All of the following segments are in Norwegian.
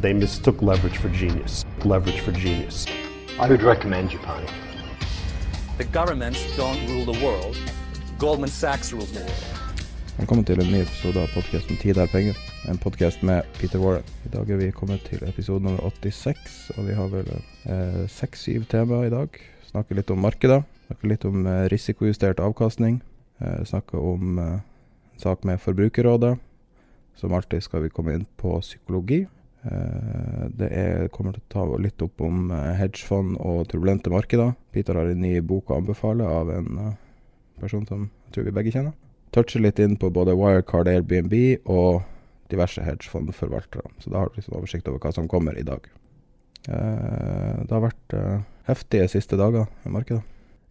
They mistook leverage for genius. Leverage for genius. I would recommend Japan. The governments don't rule the world. Goldman Sachs rules the world. Velkommen til en ny episode av podkasten 'Tid er penger'. En podkast med Peter Warren. I dag er vi kommet til episode nummer 86, og vi har vel eh, seks-syv temaer i dag. Snakker litt om markedet, Snakker litt om eh, risikojustert avkastning. Eh, snakker om eh, en sak med Forbrukerrådet. Som alltid skal vi komme inn på psykologi. Eh, det er, kommer til å ta litt opp om eh, hedgefond og turbulente markeder. Peter har en ny bok å anbefale av en eh, person som jeg tror vi begge kjenner. Toucher litt inn på både Wirecard, Airbnb og diverse hedgefondforvaltere. Så da har du liksom oversikt over hva som kommer i dag. Det har vært heftige siste dager i markedet.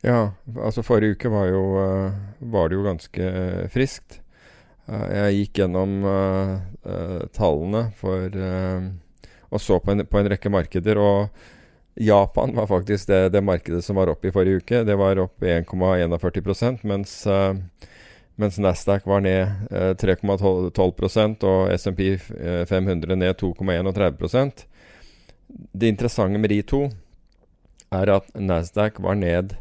Ja, altså forrige uke var, jo, var det jo ganske friskt. Uh, jeg gikk gjennom tallene for og så på en, på en, rekke markeder. Og Japan var faktisk det, det, markedet som var oppe i forrige uke. Det var opp 1,41 mens, mens Nasdaq var ned 3,12% og SMP 500 ned 2,31% Det interessante med de to er at Nasdaq var ned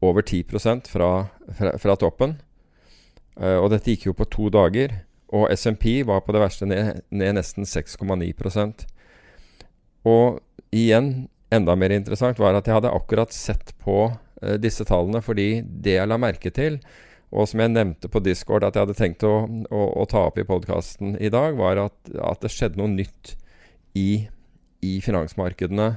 over 10 fra, fra, fra toppen. Uh, og dette gikk jo på to dager. Og SMP var på det verste ned, ned nesten 6,9% Og igjen, enda mer interessant, var at jeg hadde akkurat sett på uh, disse tallene, fordi det jeg la merke til, og som jeg nevnte på Discord at jeg hadde tenkt å, å, å ta opp i podkasten i dag, var at, at, det skjedde noe nytt i, i finansmarkedene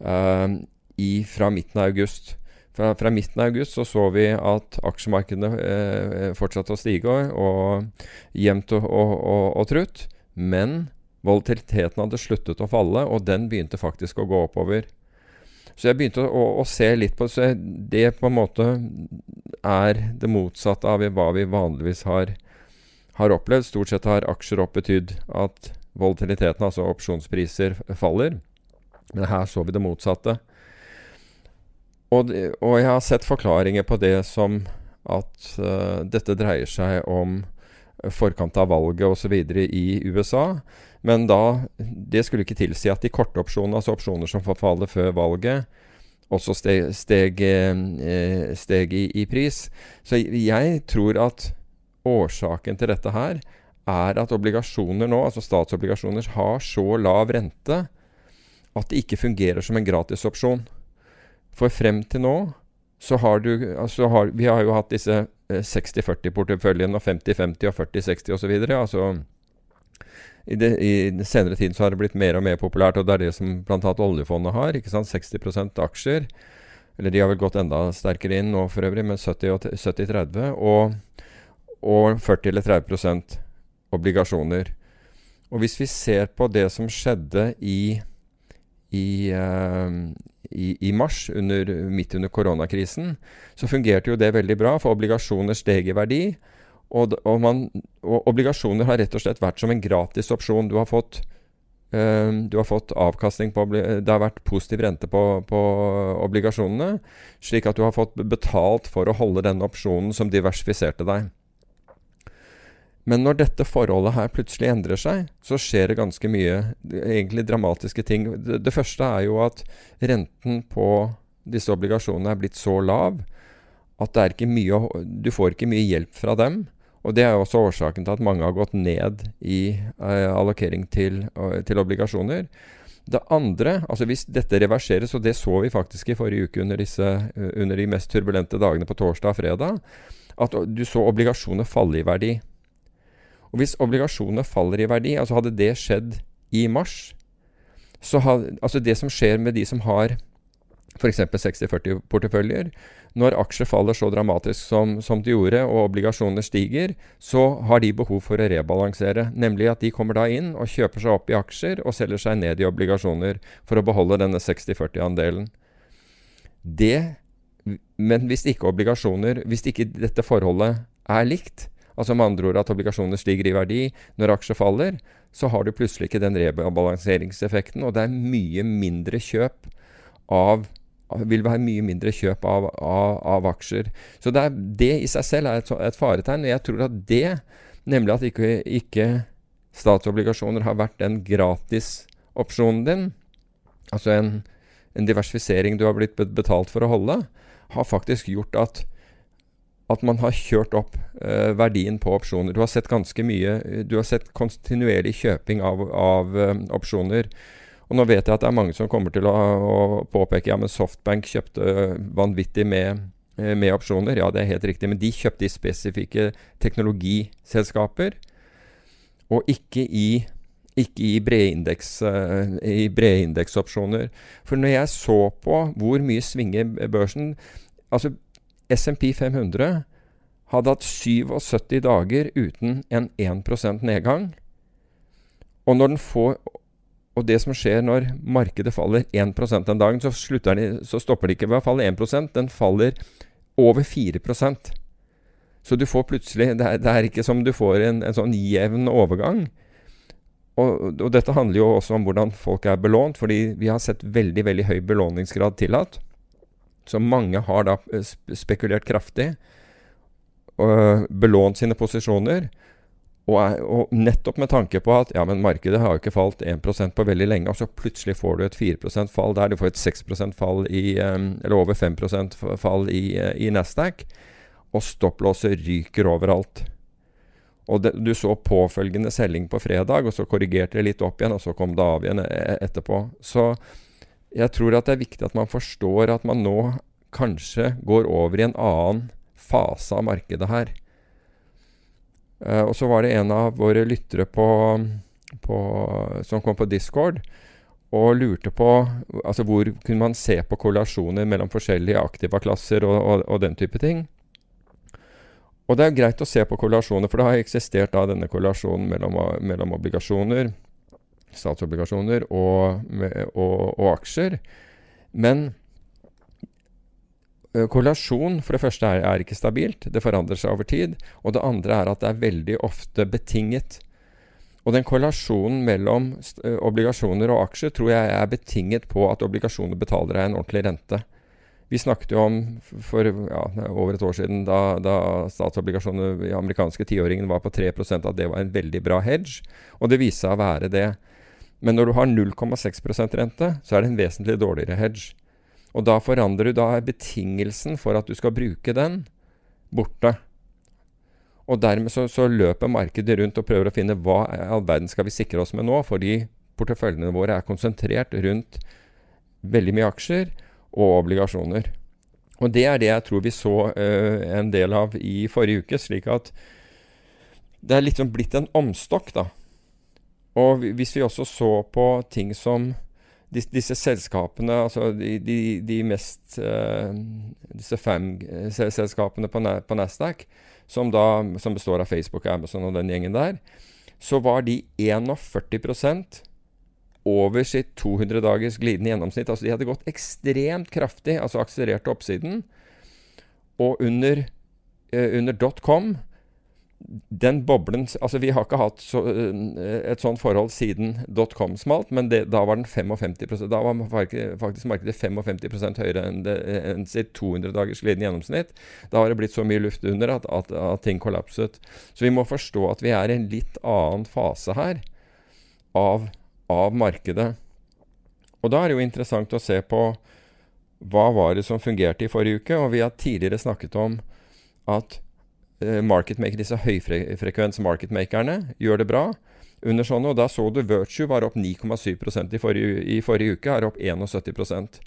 uh, i, fra midten av august. Fra, fra, midten av august så, så vi at aksjemarkedene eh, fortsatte å stige og jevnt og, og, og, og, trutt. Men volatiliteten hadde sluttet å falle, og den begynte faktisk å gå oppover. Så jeg begynte å, å se litt på så Det på en måte er det motsatte av hva vi vanligvis har, har opplevd. Stort sett har aksjer opp betydd at volatiliteten, altså opsjonspriser, faller. Men her så vi det motsatte. Og, og, jeg har sett forklaringer på det som at uh, dette dreier seg om forkant av valget osv. i USA. Men da Det skulle ikke tilsi at de korte opsjonene, altså opsjoner som forfaller før valget, også steg, steg, eh, steg i, i, pris. Så jeg tror at årsaken til dette her er at obligasjoner nå, altså statsobligasjoner, har så lav rente at det ikke fungerer som en gratisopsjon. For frem til nå så har du altså har, Vi har jo hatt disse 60-40-porteføljen og 50-50 og 40-60 osv. Altså i, I senere tiden så har det blitt mer og mer populært, og det er det som bl.a. oljefondet har. ikke sant, 60% aksjer. Eller de har vel gått enda sterkere inn nå for øvrig, men 70-30. Og, og 40-30% obligasjoner. Og hvis vi ser på det som skjedde i, i, uh, i, i mars, under, midt under koronakrisen, så fungerte jo det veldig bra, for obligasjoner steg i verdi. Og, og, man, og, obligasjoner har rett og slett vært som en gratis opsjon. Du har fått, øh, du har fått avkastning på Det har vært positiv rente på, på, obligasjonene, slik at du har fått betalt for å holde denne opsjonen som diversifiserte deg. Men når dette forholdet her plutselig endrer seg, så skjer det ganske mye egentlig dramatiske ting. Det, det, første er jo at renten på disse obligasjonene er blitt så lav at mye, du får ikke mye hjelp fra dem. Og Det er også årsaken til at mange har gått ned i eh, allokering til, til, obligasjoner. Det andre, altså hvis dette reverseres, og det så vi faktisk i forrige uke under, disse, uh, under de mest turbulente dagene på torsdag og fredag, at du så obligasjoner falle i verdi. Og Hvis obligasjonene faller i verdi, altså hadde det skjedd i mars, så hadde altså det som skjer med de som har f.eks. 60-40-porteføljer. Når aksjer faller så dramatisk som, som de gjorde, og obligasjoner stiger, så har de behov for å rebalansere. Nemlig at de kommer da inn og kjøper seg opp i aksjer og selger seg ned i obligasjoner for å beholde denne 60-40-andelen. Det Men hvis ikke obligasjoner Hvis ikke dette forholdet er likt, altså med andre ord at obligasjoner stiger i verdi når aksjer faller, så har du plutselig ikke den rebalanseringseffekten, og det er mye mindre kjøp av vil være mye mindre kjøp av, av, av aksjer. Så det, er, det, i seg selv er et, et faretegn. Jeg tror at det, nemlig at ikke, ikke statsobligasjoner har vært den gratisopsjonen din, altså en, en, diversifisering du har blitt betalt for å holde, har faktisk gjort at, at man har kjørt opp eh, verdien på opsjoner. Du har sett ganske mye Du har sett kontinuerlig kjøping av, av eh, opsjoner. Og nå vet jeg at det er mange som kommer til å, å påpeke ja, men Softbank kjøpte vanvittig med, eh, med, opsjoner. Ja, det er helt riktig, men de kjøpte i spesifikke teknologiselskaper, og ikke i, ikke i brede indeksopsjoner. For når jeg så på hvor mye svinger børsen Altså, SMP 500 hadde hatt 77 dager uten en 1% nedgang. Og får og det som skjer når markedet faller 1 den dagen, så, den, så stopper det ikke ved å falle 1% den faller over 4% Så du får plutselig Det er, det er ikke som du får en, en sånn jevn overgang. Og, og, dette handler jo også om hvordan folk er belånt, fordi vi har sett veldig, veldig høy belåningsgrad tillatt. Så mange har da eh, spekulert kraftig og belånt sine posisjoner. Og, er, og, nettopp med tanke på at ja, men markedet har jo ikke falt 1% på veldig lenge, og så plutselig får du et 4% fall der. Du får et 6% fall i Eller over 5% fall i, i Nasdaq. Og stopplåset ryker overalt. Og det, du så påfølgende selging på fredag, og så korrigerte det litt opp igjen, og så kom det av igjen e, etterpå. Så jeg tror at det er viktig at man forstår at man nå kanskje går over i en annen fase av markedet her. Uh, og så var det en av våre lyttere på, på, som kom på Discord og lurte på altså hvor kunne man se på korrelasjoner mellom forskjellige aktive klasser og, og, og, den type ting. Og det er greit å se på korrelasjoner, for det har eksistert da denne korrelasjonen mellom, mellom obligasjoner, statsobligasjoner og, og aksjer. Men korrelasjon for det første er, er, ikke stabilt, det forandrer seg over tid. Og det andre er at det er veldig ofte betinget. Og den korrelasjonen mellom obligasjoner og aksjer tror jeg er betinget på at obligasjoner betaler deg en ordentlig rente. Vi snakket jo om for ja, over et år siden, da, da statsobligasjoner i amerikanske tiåringen var på 3 at det var en veldig bra hedge. Og det viste seg å være det. Men når du har 0,6% rente, så er det en vesentlig dårligere hedge. Og da forandrer du Da betingelsen for at du skal bruke den, borte. Og dermed så, så, løper markedet rundt og prøver å finne hva i all verden skal vi sikre oss med nå, fordi porteføljene våre er konsentrert rundt veldig mye aksjer og obligasjoner. Og det er det jeg tror vi så uh, en del av i forrige uke, slik at det er liksom blitt en omstokk, da. Og hvis vi også så på ting som disse, selskapene, altså de, de, de mest uh, Disse fem uh, selskapene på, Nasdaq, som, da, som består av Facebook, Amazon og den gjengen der, så var de 41% over sitt 200 dagers glidende gjennomsnitt. Altså de hadde gått ekstremt kraftig, altså akselerert oppsiden. Og under, uh, under .com den boblen Altså, vi har ikke hatt så, et sånt forhold siden dotcom smalt, men det, da var den 55% Da var faktisk markedet 55 høyere enn, det, enn sitt 200 dagers glidende gjennomsnitt. Da har det blitt så mye luft under at, at, at, ting kollapset. Så vi må forstå at vi er i en litt annen fase her av, av markedet. Og da er det jo interessant å se på hva var det som fungerte i forrige uke? Og vi har tidligere snakket om at marketmaker, disse høyfrekvens marketmakerne gjør det bra under sånne. Og da så du Virtue var opp 9,7% i, i forrige uke, er opp 71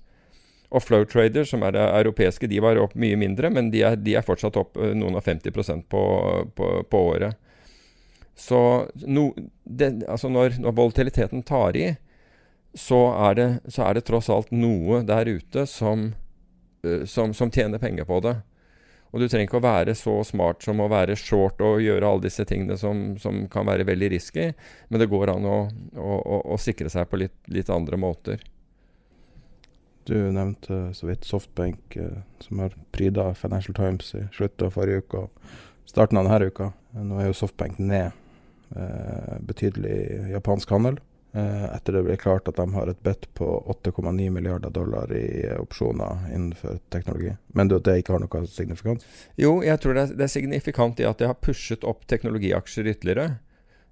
Og Flow Trader, som er det europeiske, de var opp mye mindre, men de er, de er fortsatt opp uh, noen og 50 på, på, på året. Så no, det, altså når, når volatiliteten tar i, så er, det, så er det tross alt noe der ute som, uh, som, som, tjener penger på det. Og du trenger ikke å være så smart som å være short og gjøre alle disse tingene som, som kan være veldig risky, men det går an å, å, å, å sikre seg på litt, litt, andre måter. Du nevnte så vidt Softbank, uh, som har pryda Financial Times i slutten av forrige uke og starten av denne uka. Nå er jo Softbank ned uh, betydelig japansk handel. Eh, etter det ble klart at de har et bet på 8,9 milliarder dollar i opsjoner innenfor teknologi. Men det ikke har noe signifikant? Jo, jeg tror det er, det signifikant i at det har pushet opp teknologiaksjer ytterligere.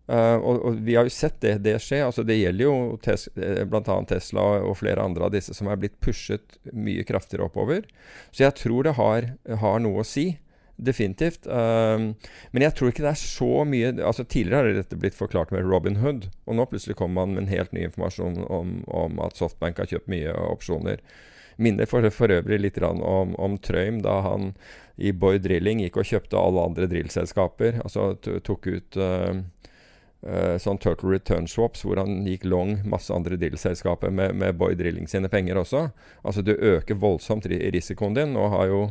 Uh, og, og, vi har jo sett det, det skje. altså Det gjelder jo tes, eh, bl.a. Tesla og flere andre av disse som er blitt pushet mye kraftigere oppover. Så jeg tror det har, har noe å si. Definitivt. Um, men jeg tror ikke det er så mye altså Tidligere har dette blitt forklart med Robin Hood, og nå plutselig kommer man med en helt ny informasjon om, om at Softbank har kjøpt mye opsjoner. Minner for, for øvrig litt om, om Trøym da han i Boy Drilling gikk og kjøpte alle andre drillselskaper. Altså tok ut uh, uh, sånn Turtle Return Swaps, hvor han gikk long masse andre drillselskaper med, med Boy Drilling sine penger også. Altså du øker voldsomt risikoen din, og har jo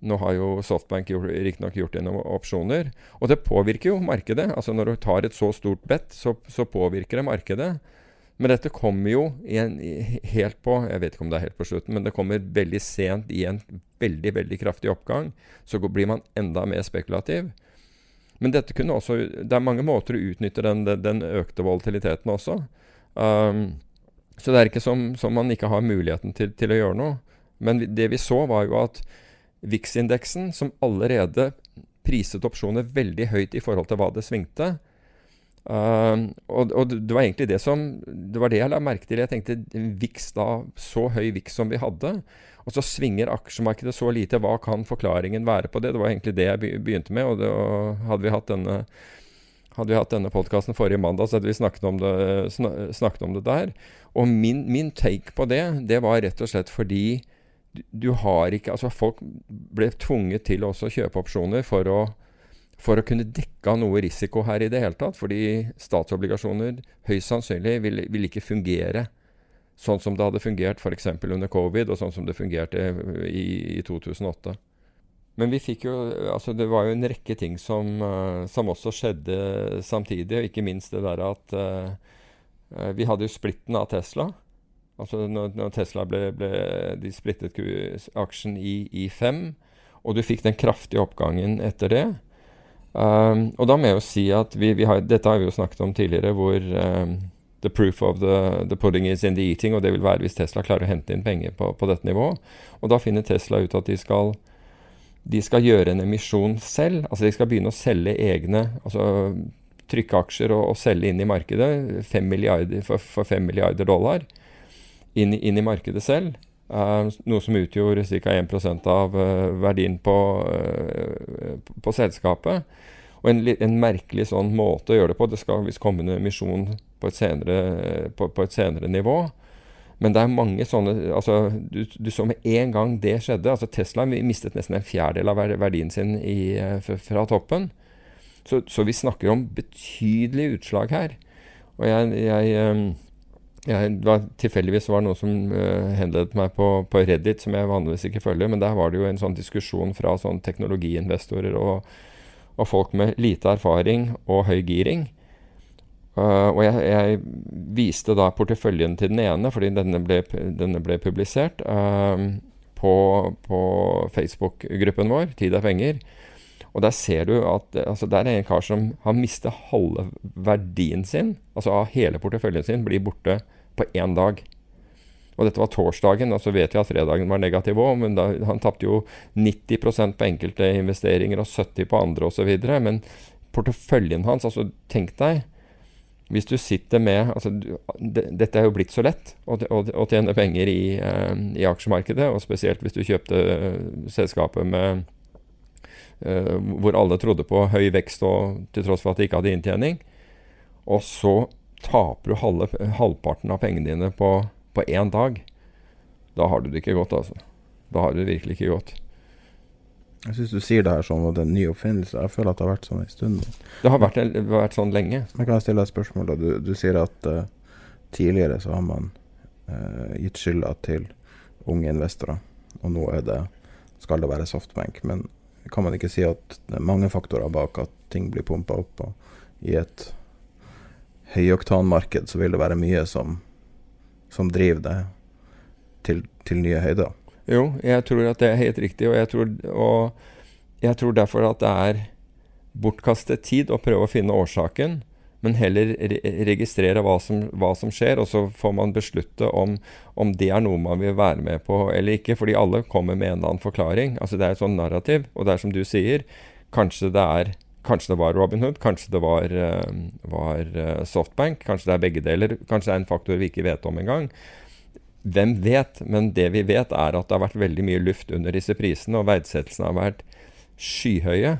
nå har jo Softbank riktignok gjort det gjennom opsjoner. Og det påvirker jo markedet. Altså Når du tar et så stort bet, så, så påvirker det markedet. Men dette kommer jo en, helt på Jeg vet ikke om det er helt på slutten, men det kommer veldig sent i en veldig veldig kraftig oppgang. Så blir man enda mer spekulativ. Men dette kunne også Det er mange måter å utnytte den, den økte volatiliteten også. Um, så det er ikke som, som man ikke har muligheten til, til å gjøre noe. Men det vi så, var jo at VIX-indeksen, som allerede priset opsjoner veldig høyt i forhold til hva det svingte. Uh, og, og, det var egentlig det som Det var det jeg la merke til. Jeg tenkte VIX da, så høy VIX som vi hadde, og så svinger aksjemarkedet så lite. Hva kan forklaringen være på det? Det var egentlig det jeg begynte med. og, det, og hadde vi hatt denne hadde vi hatt denne podkasten forrige mandag, så hadde vi snakket om det, snakket om det der. Og min, min take på det, det var rett og slett fordi du, har ikke Altså, folk ble tvunget til å kjøpe opsjoner for å, for å kunne dekke av noe risiko her i det hele tatt. Fordi statsobligasjoner høyst sannsynlig vil, vil ikke fungere sånn som det hadde fungert f.eks. under covid, og sånn som det fungerte i, i 2008. Men vi fikk jo Altså, det var jo en rekke ting som, uh, som også skjedde samtidig, og ikke minst det der at uh, vi hadde jo splitten av Tesla. Altså når, når Tesla ble, ble, De splittet aksjen i, i, fem, og du fikk den kraftige oppgangen etter det. Um, og da må jeg jo si at vi, vi har, Dette har vi jo snakket om tidligere, hvor um, the proof of the, the, pudding is in the eating. Og det vil være hvis Tesla klarer å hente inn penger på, på dette nivået. Og da finner Tesla ut at de skal, de skal gjøre en emisjon selv. Altså de skal begynne å selge egne altså trykke aksjer og, og selge inn i markedet 5 milliarder, for, for 5 milliarder dollar inn, inn i markedet selv. Uh, noe som utgjorde ca. 1 av uh, verdien på, uh, på, selskapet. Og en, en, merkelig sånn måte å gjøre det på. Det skal visst komme en emisjon på et, senere, på, på et senere nivå. Men det er mange sånne altså, du, du, så med en gang det skjedde altså Tesla mistet nesten en fjerdedel av verdien sin i, fra toppen. Så, så, vi snakker om betydelige utslag her. Og jeg, jeg um, jeg, det var tilfeldigvis noe som uh, henledet meg på, på, Reddit, som jeg vanligvis ikke følger. Men der var det jo en sånn diskusjon fra sånn teknologiinvestorer og, og, folk med lite erfaring og høy giring. Uh, og jeg, jeg, viste da porteføljen til den ene, fordi denne ble, denne ble publisert uh, på, på Facebook-gruppen vår, Tid er penger. Og der ser du at altså der er en kar som har mistet halve verdien sin, altså av hele porteføljen sin, blir borte på én dag. Og dette var torsdagen, og så vet vi at fredagen var negativ òg, men da, han tapte jo 90% på enkelte investeringer og 70 på andre osv. Men porteføljen hans, altså tenk deg hvis du sitter med altså, det, Dette er jo blitt så lett å, å, å tjene penger i, eh, i, aksjemarkedet, og spesielt hvis du kjøpte uh, selskapet med uh, hvor alle trodde på høy vekst og til tross for at de ikke hadde inntjening. Og så taper du halve, halvparten av pengene dine på, på én dag. Da har du det ikke godt, altså. Da har du det virkelig ikke godt. Jeg syns du sier det her som det er en ny oppfinnelse. Jeg føler at det har vært sånn en stund. Det har vært, det har vært sånn lenge. Men kan jeg stille deg et spørsmål? Du, du sier at uh, tidligere så har man uh, gitt skylda til unge investorer, og nå er det, skal det være softbank. Men kan man ikke si at det er mange faktorer bak at ting blir pumpa opp? Og i et høyoktanmarked så vil det være mye som, som driver det til, til nye høyder? Jo, jeg tror at det er helt riktig, og jeg tror, og jeg tror derfor at det er bortkastet tid å prøve å finne årsaken, men heller re registrere hva som, hva som, skjer, og så får man beslutte om, om, det er noe man vil være med på eller ikke. Fordi alle kommer med en eller annen forklaring. Altså Det er et sånn narrativ, og det er som du sier, kanskje det er Kanskje det var Robin Hood, kanskje det var, uh, var uh, Softbank, kanskje det er begge deler. Kanskje det er en faktor vi ikke vet om engang. Hvem vet? Men det vi vet, er at det har vært veldig mye luft under disse prisene, og verdsettelsene har vært skyhøye.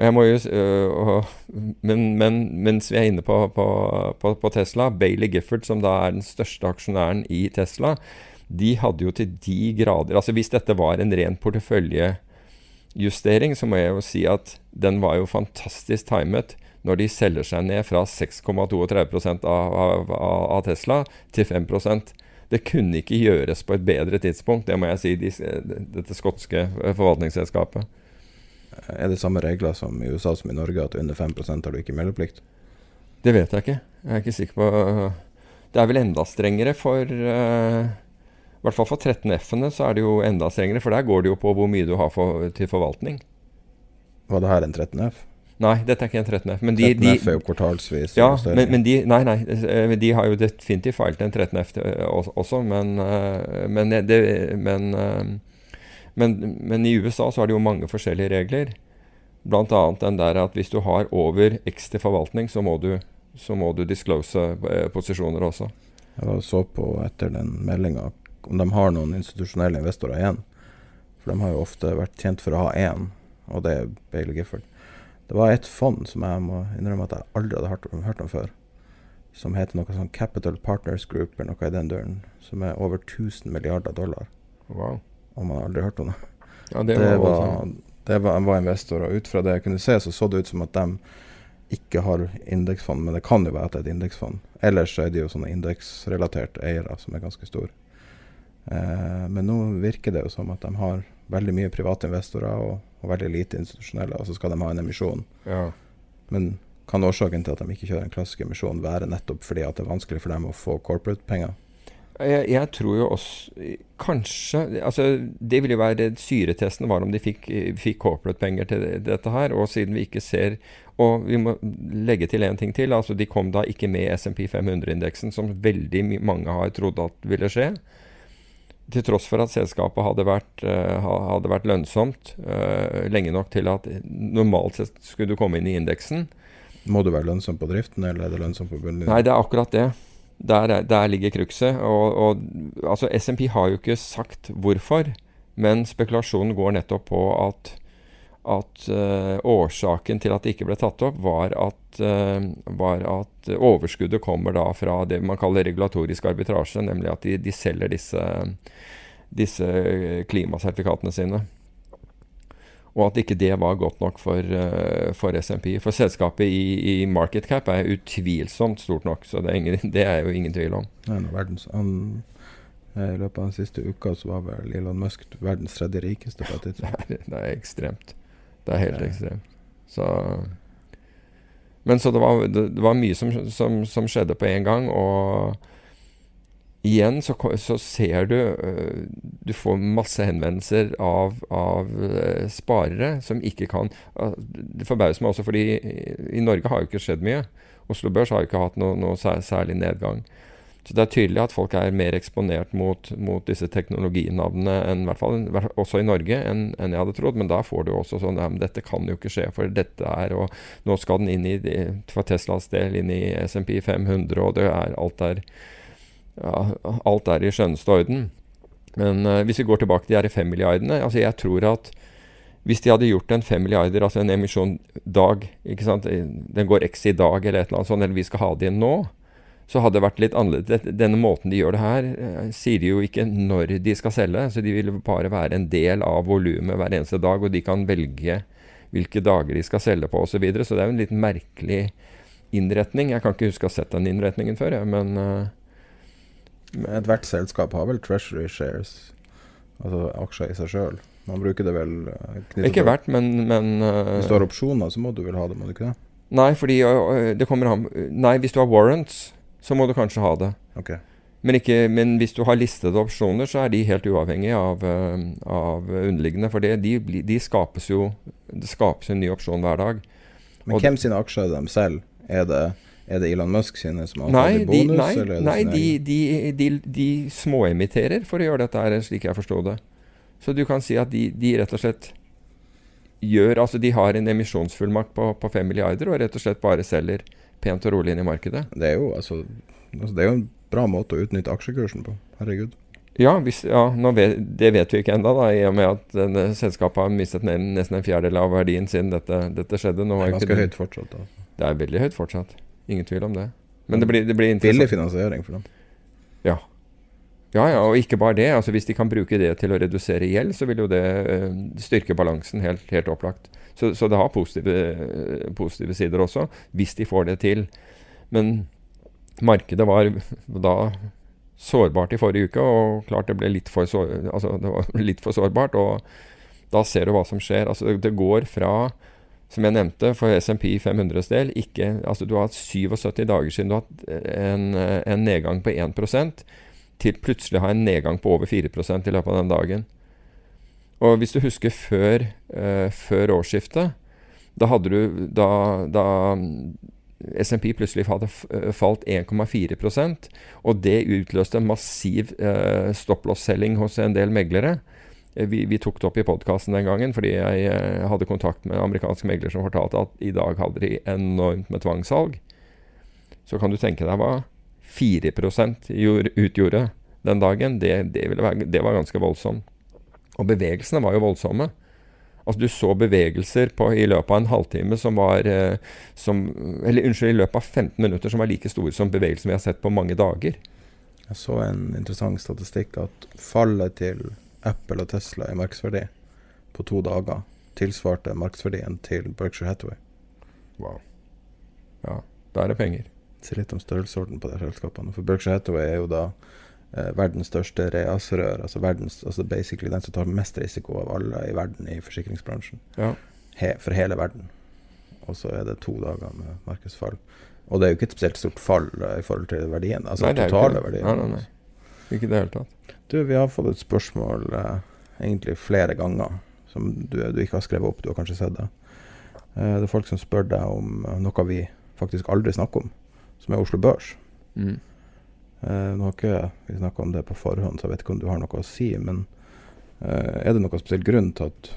Jo, øh, men, men, mens vi er inne på, på, på, på, Tesla, Bailey Gifford, som da er den største aksjonæren i Tesla, de hadde jo til de grader Altså hvis dette var en ren porteføljejustering, så må jeg jo si at den var jo fantastisk timet når de selger seg ned fra 6,32 av, av, av Tesla til 5% det kunne ikke gjøres på et bedre tidspunkt, det må jeg si, de, dette skotske forvaltningsselskapet. Er det samme regler som i USA som i Norge, at under 5% har du ikke meldeplikt? Det vet jeg ikke. Jeg er ikke sikker på Det er vel enda strengere for uh, I hvert fall for 13F-ene så er det jo enda strengere, for der går det jo på hvor mye du har for, til forvaltning. Var det her en 13F? Nei, dette er ikke en 13F. Men de, 13F er jo kvartalsvis. Ja, men, men, de, nei, nei, eh, de har jo definitivt feilt en 13F eh, også, men, eh, men, det, men, men, i USA så er det jo mange forskjellige regler. Bl.a. den der at hvis du har over X til forvaltning, så må du, så må du disclose posisjoner også. Jeg så på etter den meldinga om de har noen institusjonelle investorer igjen. For de har jo ofte vært tjent for å ha én, og det er Bailey Gifford. Det var et fond som jeg må innrømme at jeg aldri hadde hørt, hørt om før. Som heter noe sånn Capital Partners Group eller noe i den døren. Som er over 1000 milliarder dollar. Wow. Og man har aldri hørt om det. Ja, det, det, var, det var, var investorer. ut fra det jeg kunne se, så så det ut som at de ikke har indeksfond, men det kan jo være at det er et indeksfond. Ellers er det jo sånne indeksrelaterte eiere som er ganske store. Eh, men nå virker det jo som at de har veldig mye private investorer og, og, veldig lite institusjonelle, og så skal de ha en emisjon. Ja. Men kan årsaken til at de ikke kjører en klassisk emisjon være nettopp fordi at det er vanskelig for dem å få corporate-penger? Jeg, jeg, tror jo også Kanskje altså Det ville jo være Syretesten var om de fikk, fikk corporate-penger til dette her. Og siden vi ikke ser Og vi må legge til en ting til. altså De kom da ikke med SMP 500-indeksen, som veldig mange har trodd at ville skje til tross for at selskapet hadde vært, uh, hadde vært lønnsomt uh, lenge nok til at normalt sett skulle du komme inn i indeksen. Må du være lønnsom på driften, eller er det lønnsom på bunnen? Nei, det er akkurat det. Der, der ligger og, altså, SMP har jo ikke sagt hvorfor, men spekulasjonen går nettopp på at at uh, årsaken til at det ikke ble tatt opp, var at, uh, var at, overskuddet kommer da fra det man kaller regulatorisk arbitrasje, nemlig at de, de selger disse, disse, klimasertifikatene sine. Og at ikke det var godt nok for, uh, for SMP. For selskapet i, i, market cap er utvilsomt stort nok, så det er, ingen, det er jo ingen tvil om. Nei, verdens, I løpet av den siste uka så var vel Elon Musk verdens tredje rikeste. på et tidspunkt. det, er, det er ekstremt. Det er helt ja. ekstremt. Så Men så det var, det, det var mye som, som, som, skjedde på en gang, og igjen så, så ser du uh, Du får masse henvendelser av, av uh, sparere som ikke kan Det forbauser meg også, fordi i, i, Norge har jo ikke skjedd mye. Oslo Børs har jo ikke hatt noe, noe særlig nedgang. Så det er tydelig at folk er mer eksponert mot, mot disse teknologinavnene, enn, i hvert fall, også i Norge, enn, enn jeg hadde trodd. Men da får du også sånn ja, men dette kan jo ikke skje, for dette er Og nå skal den inn i, for Teslas del, inn i SMP 500, og det er alt er ja, alt er i skjønneste orden. Men uh, hvis vi går tilbake til de her fem milliardene altså Jeg tror at hvis de hadde gjort en fem milliarder, altså en emisjon dag Den går X i dag, eller et eller annet sånt, eller vi skal ha det inn nå, så hadde det vært litt annerledes. Denne måten de gjør det her, uh, sier de jo ikke når de skal selge. Så de vil bare være en del av volumet hver eneste dag, og de kan velge hvilke dager de skal selge på osv. Så, videre. så det er jo en litt merkelig innretning. Jeg kan ikke huske å ha sett den innretningen før, jeg, men uh, Ethvert selskap har vel treasury shares, altså aksjer i seg sjøl. Man bruker det vel uh, Ikke hvert, men, men uh, Hvis du har opsjoner, så må du vel ha det, må du ikke det? Nei, fordi uh, det kommer an Nei, hvis du har warrants, så må du kanskje ha det. Okay. Men, ikke, men, hvis du har listede opsjoner, så er de helt uavhengige av, av underliggende. For det, de, de, skapes jo Det skapes en ny opsjon hver dag. Men hvem sine aksjer er de selv? Er det er det Elon Musk sine som har fått bonus? Nei, nei de, de, de, de småemitterer for å gjøre dette her, slik jeg forsto det. Så du kan si at de, de, rett og slett gjør Altså de har en emisjonsfullmakt på, på 5 milliarder og rett og slett bare selger pent og rolig inn i markedet. Det er jo, altså, altså det er jo en bra måte å utnytte aksjekursen på. Herregud. Ja, hvis, ja vet, det vet vi ikke ennå, i og med at denne selskapet har mistet nesten en fjerdedel av verdien siden dette, dette skjedde. Det er ganske høyt fortsatt. Altså. Det er veldig høyt fortsatt. Ingen tvil om det. Men det blir, det blir Billig finansiering for dem. Ja. Ja, ja, og ikke bare det. altså Hvis de kan bruke det til å redusere gjeld, så vil jo det uh, styrke balansen helt, helt opplagt. Så, så, det har positive, uh, positive, sider også, hvis de får det til. Men markedet var da sårbart i forrige uke, og klart det ble litt for, sår, altså, det var litt for sårbart. Og da ser du hva som skjer. Altså, det går fra som jeg nevnte, for SMP 500s del, ikke, altså du har hatt 77 dager siden du har hatt en, en nedgang på 1 til plutselig å ha en nedgang på over 4% i løpet av den dagen. Og hvis du husker før, uh, før årsskiftet, da hadde du Da, da SMP plutselig hadde falt 1,4% og det utløste en massiv uh, stopplåsselging hos en del meglere. Eh, vi, vi, tok det opp i podkasten den gangen fordi jeg eh, hadde kontakt med amerikanske megler som fortalte at i dag hadde de enormt med tvangssalg. Så kan du tenke deg hva 4% utgjorde den dagen. Det, det, være, det, var ganske voldsomt. Og bevegelsene var jo voldsomme. Altså Du så bevegelser på, i løpet av en halvtime som var eh, som, Eller unnskyld, i løpet av 15 minutter som var like store som bevegelsen vi har sett på mange dager. Jeg så en interessant statistikk at fallet til Apple og Tesla i markedsverdi på to dager tilsvarte markedsverdien til Berkshire Hathaway. Wow. Ja, da er det penger. Si litt om størrelsesorden på de selskapene. For Berkshire Hathaway er jo da eh, verdens største reasrør. Altså, verdens, altså basically den som tar mest risiko av alle i verden i forsikringsbransjen. Ja. He, for hele verden. Og så er det to dager med markedsfall. Og det er jo ikke et spesielt stort fall uh, i forhold til verdien. Altså nei, totale verdien. Nei, nei, nei. Ikke i det hele tatt. Du, vi har fått et spørsmål eh, egentlig flere ganger som du, du, ikke har skrevet opp. Du har kanskje sett det. Eh, det er folk som spør deg om eh, noe vi faktisk aldri snakker om, som er Oslo Børs. Mm. Uh, nå har ikke vi snakka om det på forhånd, så jeg vet ikke om du har noe å si. Men uh, er det noen spesiell grunn til at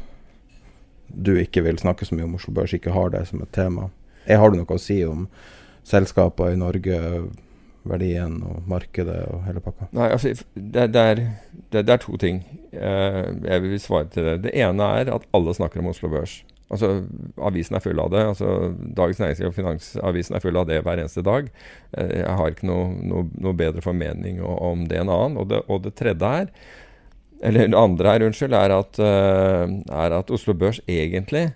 du ikke vil snakke så mye om Oslo Børs, ikke har det som et tema? Jeg har du noe å si om selskaper i Norge? verdien og markedet og hele pakka? Nei, altså, det, det, er, det, det er, to ting eh, jeg vil svare til det. Det ene er at alle snakker om Oslo Børs. Altså, Avisen er full av det. altså Dagens Næringsliv og Finansavisen er full av det hver eneste dag. Eh, jeg har ikke noe, noe, noe bedre formening om det enn annen. Og det, og det tredje er eller det andre her, unnskyld, er at, uh, er at Oslo Børs egentlig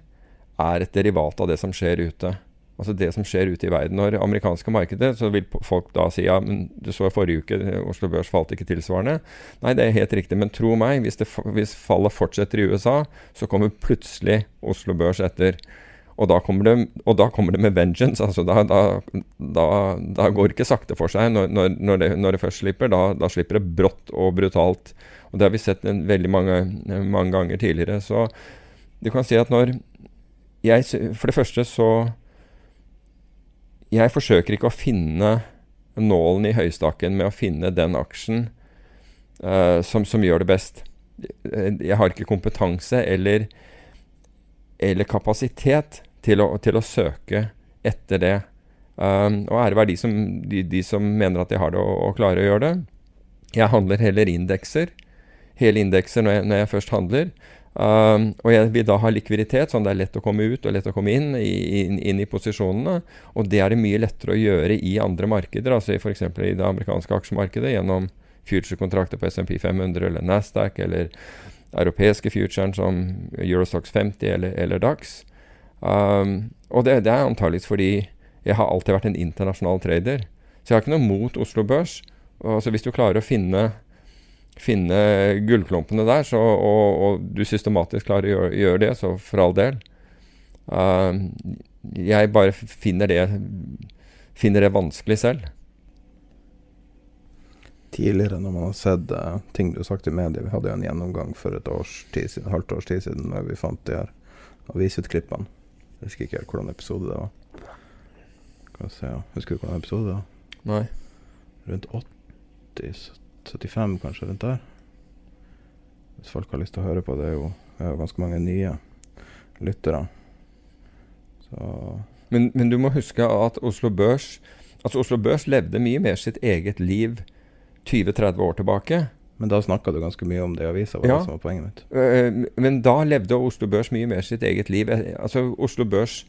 er et derivat av det som skjer ute altså det som skjer ute i verden. Når amerikanske markedet, så vil folk da si ja, men du så forrige uke Oslo Børs falt ikke tilsvarende. Nei, det er helt riktig, men tro meg, hvis, det, hvis fallet fortsetter i USA, så kommer plutselig Oslo Børs etter. Og da kommer det, da kommer det med vengeance. altså da, da, da, går det ikke sakte for seg når, når, det, når det, først slipper. Da, slipper det brått og brutalt. Og Det har vi sett en, veldig mange, mange ganger tidligere. Så du kan si at når jeg For det første så jeg forsøker ikke å finne nålen i høystakken med å finne den aksjen uh, som, som, gjør det best. Jeg har ikke kompetanse eller, eller kapasitet til å, til å, søke etter det. Um, og ære være de de, de som mener at de har det og, og klarer å gjøre det. Jeg handler heller indekser. Hele indekser når jeg, når jeg først handler. Um, og jeg vil da ha likviditet, sånn det er lett å komme ut og lett å komme inn, i, inn, inn i posisjonene. Og det er det mye lettere å gjøre i andre markeder, altså f.eks. i det amerikanske aksjemarkedet gjennom future-kontrakter på SMP 500 eller Nasdaq eller europeiske futuren som Eurostox 50 eller, eller DAX. Um, og det, det er antakeligvis fordi jeg har alltid vært en internasjonal trader. Så jeg har ikke noe mot Oslo Børs. Altså Hvis du klarer å finne finne gullklumpene der, så, og, og, du systematisk klarer å gjøre, gjøre det, så for all del. Uh, jeg bare finner det, finner det vanskelig selv. Tidligere, når man har sett uh, ting du har sagt i media Vi hadde jo en gjennomgang for et års tid siden, halvt års tid siden da vi fant de her avisutklippene. Jeg husker ikke helt hvordan episode det var. Skal vi se, Husker du hvordan episode det var? Nei. Rundt 80 75, kanskje, rundt der. Hvis folk har lyst til å høre på det, er jo, er jo ganske mange nye lyttere. Men, men, du må huske at Oslo Børs Altså Oslo Børs levde mye mer sitt eget liv 20-30 år tilbake. Men da snakka du ganske mye om det i avisa, ja. som var poenget mitt. Uh, men da levde Oslo Børs mye mer sitt eget liv. Eh, altså Oslo Børs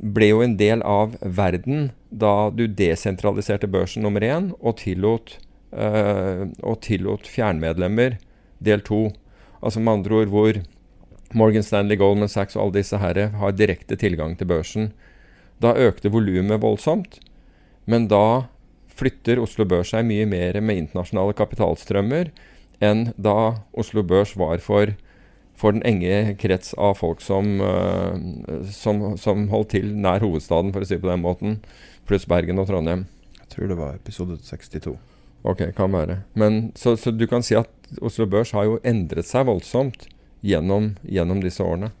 ble jo en del av verden da du desentraliserte børsen nummer én og tillot Eh, og tillot fjernmedlemmer del to. Altså med andre ord hvor Morgan Stanley, Goldman Sachs og alle disse herre har direkte tilgang til børsen. Da økte volumet voldsomt. Men da flytter Oslo Børs seg mye mer med internasjonale kapitalstrømmer enn da Oslo Børs var for, for den enge krets av folk som, uh, som, som, holdt til nær hovedstaden, for å si det på den måten, pluss Bergen og Trondheim. Jeg tror det var episode 62. Ok, kan være. Men, så, så, du kan si at Oslo Børs har jo endret seg voldsomt gjennom, gjennom disse årene.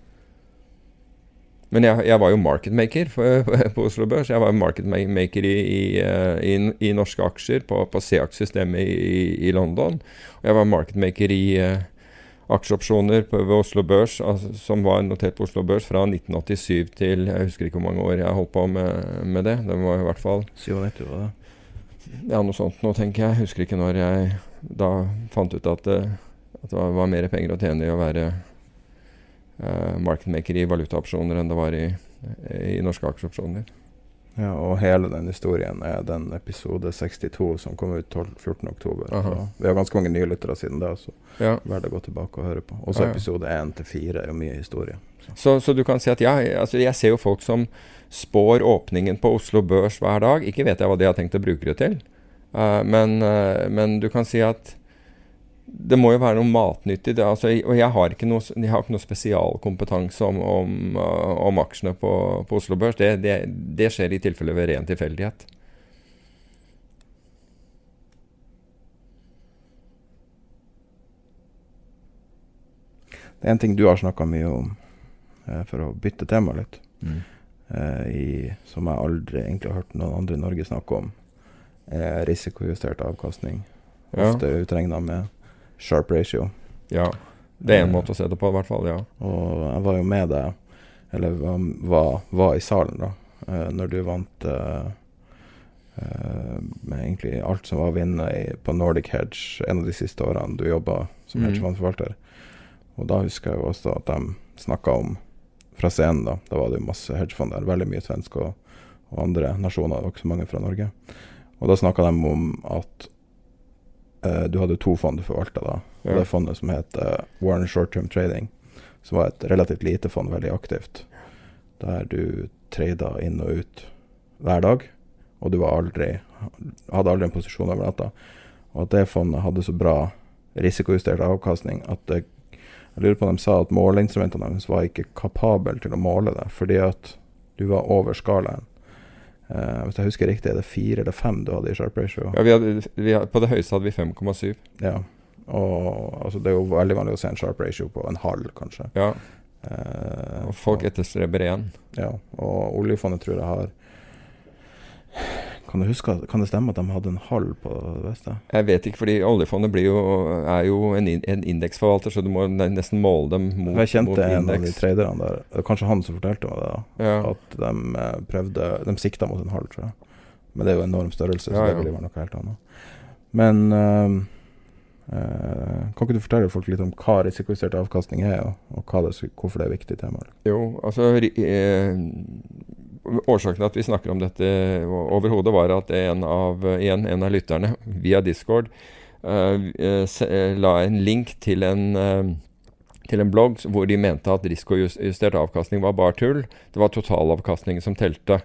Men jeg, jeg, var jo marketmaker på Oslo Børs. Jeg var marketmaker i, i, eh, i, i norske aksjer på, på CX-systemet i, London. Og jeg var marketmaker i uh, aksjeopsjoner på, ved Oslo Børs, altså, som var notert på Oslo Børs fra 1987 til Jeg husker ikke hvor mange år jeg holdt på med, med det. Det var i hvert fall 97, år, det? Ja, noe sånt nå, tenker jeg. Husker ikke når jeg da fant ut at, det, at det var mer penger å tjene i å være uh, marketmaker i valutaopsjoner enn det var i, i norske aksjeopsjoner. Ja, og hele den historien er den episode 62 som kom ut 14.10. Vi har ganske mange nylyttere siden da, så ja. verdt å gå tilbake og høre på. Også ja, ja. episode 1 til 4 er jo mye historie. Så. Så, så. du kan si at ja, altså jeg ser jo folk som spår åpningen på Oslo Børs hver dag. Ikke vet jeg hva de har tenkt å bruke det til, uh, men, uh, men, du kan si at det må jo være noe matnyttig. Det, altså, og jeg har ikke noe, jeg har ikke noe spesialkompetanse om, om, uh, om aksjene på, på, Oslo Børs. Det, det, det skjer i tilfelle ved ren tilfeldighet. Det er en ting du har snakka mye om, eh, for å bytte tema litt. Mm eh, i, som jeg aldri egentlig har hørt noen andre i Norge snakke om, er risikojustert avkastning. Ja. Ofte utregna med sharp ratio. Ja, det er en eh, måte å se det på, i hvert fall. ja. Og jeg var jo med deg, eller var, var i salen, da, eh, når du vant eh, eh, med egentlig alt som var å vinne på Nordic Hedge en av de siste årene du jobba som mm. hedgefondforvalter. Og da husker jeg jo også at de snakka om fra scenen. Da Da var det jo masse hedgefond der, veldig mye svensk og, og, andre nasjoner. Det var ikke så mange fra Norge. Og da snakka de om at eh, du hadde to fond du forvalta da. Ja. Det fondet som het eh, Warren Short Term Trading, som var et relativt lite fond, veldig aktivt. Der du trada inn og ut hver dag, og du aldri, hadde aldri en posisjon over natta. Og at det fondet hadde så bra risikojustert avkastning at det jeg lurer på om de sa at måleinstrumentene deres var ikke kapable til å måle det, fordi at du var over skalaen. Uh, hvis jeg husker riktig, er det fire eller fem du hadde i sharp ratio? Ja, vi hadde, vi hadde, På det høyeste hadde vi 5,7. Ja. Og altså, det er jo veldig vanlig å se en sharp ratio på en halv, kanskje. Ja. Uh, og folk etterstreber én. Ja. Og oljefondet tror jeg har Kan du huske, kan det stemme at de hadde en halv på det beste? Jeg vet ikke, fordi oljefondet blir jo, er jo en, en indeksforvalter, så du må nesten måle dem mot, indeks. jeg mot kjente en av de traderne der, det var kanskje han som fortalte meg det, da. Ja. At de eh, prøvde De sikta mot en halv, tror jeg. Men det er jo enorm størrelse, så Ja, det ja. det jo vært noe helt annet. Men øh, øh, kan ikke du fortelle folk litt om hva risikojustert avkastning er, og, og det, hvorfor det er viktig tema? Jo, altså eh, Årsaken til at vi snakker om dette overhodet, var at en av, en, en av lytterne via Discord eh, la en link til en, uh, til en blogg hvor de mente at risikojustert avkastning var bare tull. Det var totalavkastningen som telte.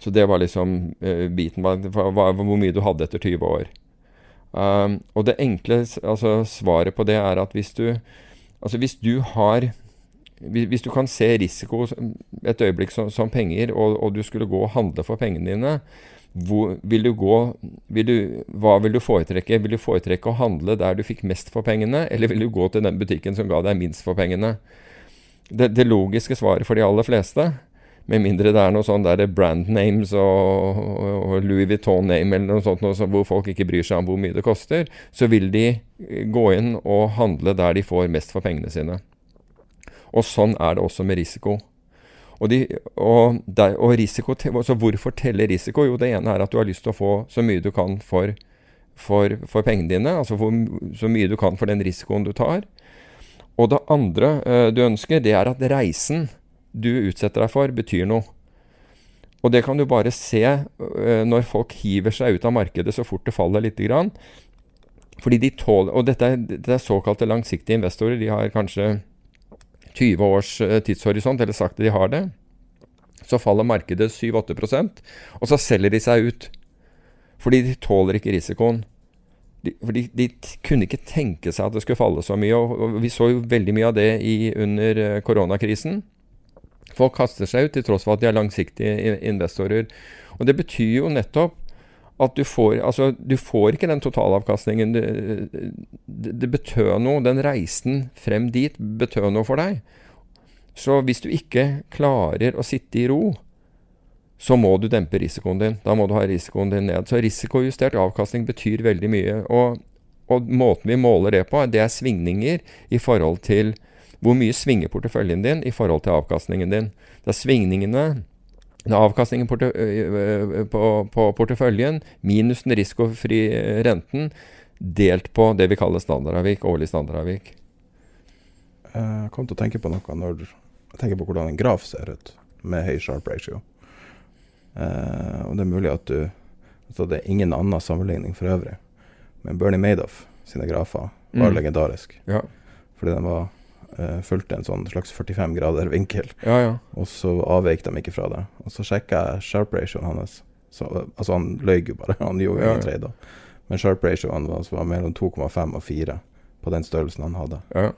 Så det var liksom uh, biten var hvor mye du hadde etter 20 år. Um, og det enkle altså, svaret på det er at hvis du Altså hvis du har hvis du kan se risiko et øyeblikk som, som penger, og, og du skulle gå og handle for pengene dine, hvor, vil du gå, vil du, hva vil du foretrekke? Vil du foretrekke å handle der du fikk mest for pengene, eller vil du gå til den butikken som ga deg minst for pengene? Det, det logiske svaret for de aller fleste, med mindre det er noe sånn der brand names og, og, Louis Vuitton name eller noe sånt noe som- hvor folk ikke bryr seg om hvor mye det koster, så vil de gå inn og handle der de får mest for pengene sine. Og sånn er det også med risiko. Og, de, og, der, og risiko, så hvorfor teller risiko? Jo, det ene er at du har lyst til å få så mye du kan for, for, for pengene dine. Altså for, så mye du kan for den risikoen du tar. Og det andre uh, du ønsker, det er at reisen du utsetter deg for, betyr noe. Og det kan du bare se uh, når folk hiver seg ut av markedet så fort det faller lite grann. Fordi de tåler, Og dette dette er såkalte langsiktige investorer. De har kanskje 20 års eh, tidshorisont, eller sagt at de har det. Så faller markedet 7-8% og så selger de seg ut. Fordi de tåler ikke risikoen. De, fordi de kunne ikke tenke seg at det skulle falle så mye. Og vi så jo veldig mye av det i, under eh, koronakrisen. Folk kaster seg ut til tross for at de er langsiktige investorer. Og det betyr jo nettopp at du får Altså, du får ikke den totalavkastningen. Det, det, betød noe. Den reisen frem dit betød noe for deg. Så hvis du ikke klarer å sitte i ro, så må du dempe risikoen din. Da må du ha risikoen din ned. Så risikojustert avkastning betyr veldig mye. Og, og måten vi måler det på, det er svingninger i forhold til hvor mye svinger porteføljen din i forhold til avkastningen din. Det er svingningene avkastningen ø- ø- på, på porteføljen minus den risikofri renten delt på det vi kaller standardavvik, årlig standardavvik. Jeg kom til å tenke på noe når jeg tenker på hvordan en graf ser ut med høy sharp ratio. Eh, og det er mulig at du Så Det er ingen annen sammenligning for øvrig. Men Bernie Madoff sine grafer var Mm. legendarisk. Ja. Fordi den var eh, fulgte en sånn slags 45 grader vinkel. Ja, ja. Og så avveik de ikke fra det. Og så sjekka jeg sharp ratioen hans. Så, altså Han løy jo bare, han gjorde jo ingen trade. da. Men sharp ratioen var, var mellom 2,5 og 4 på den størrelsen han hadde. ja.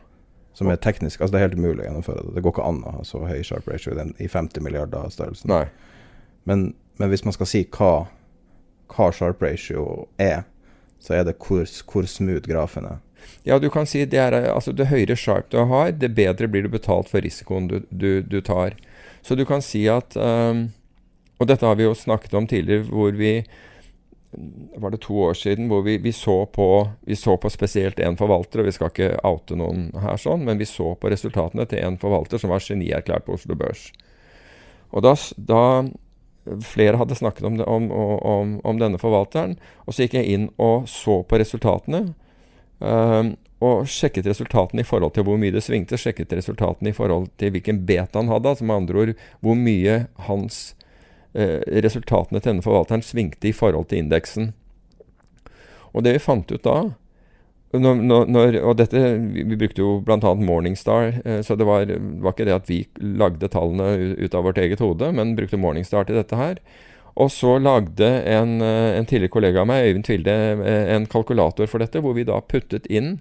Som er teknisk, altså det er helt umulig å gjennomføre det. Det går ikke an å ha så høy sharp ratio i, den, i 50 milliarder størrelsen. Men, men hvis man skal si hva, hva sharp ratio er, så er det hvor, hvor smooth grafen er. Ja, du kan si det er altså det høyere sharp du har, det bedre blir du betalt for risikoen du, du, du tar. Så du kan si at um, Og dette har vi jo snakket om tidligere, hvor vi Var det to år siden hvor vi, vi, så, på, vi så på spesielt én forvalter, og vi skal ikke oute noen her sånn, men vi så på resultatene til en forvalter som var genierklært på Oslo Børs. Og da, da flere hadde snakket om, det, om, om, om denne forvalteren, og så gikk jeg inn og så på resultatene. Ehm, og sjekket resultatene i forhold til hvor mye det svingte. Sjekket resultatene i forhold til hvilken beta han hadde. Altså med andre ord hvor mye hans eh, resultatene til denne forvalteren svingte i forhold til indeksen. Og det vi fant ut da når, når, og dette, vi brukte jo bl.a. Morningstar, eh, så det var, var ikke det at vi lagde tallene ut av vårt eget hode, men brukte Morningstar til dette her. Og så lagde en, eh, en tidligere kollega av meg, Øyvind Tvilde, eh, en kalkulator for dette, hvor vi da puttet inn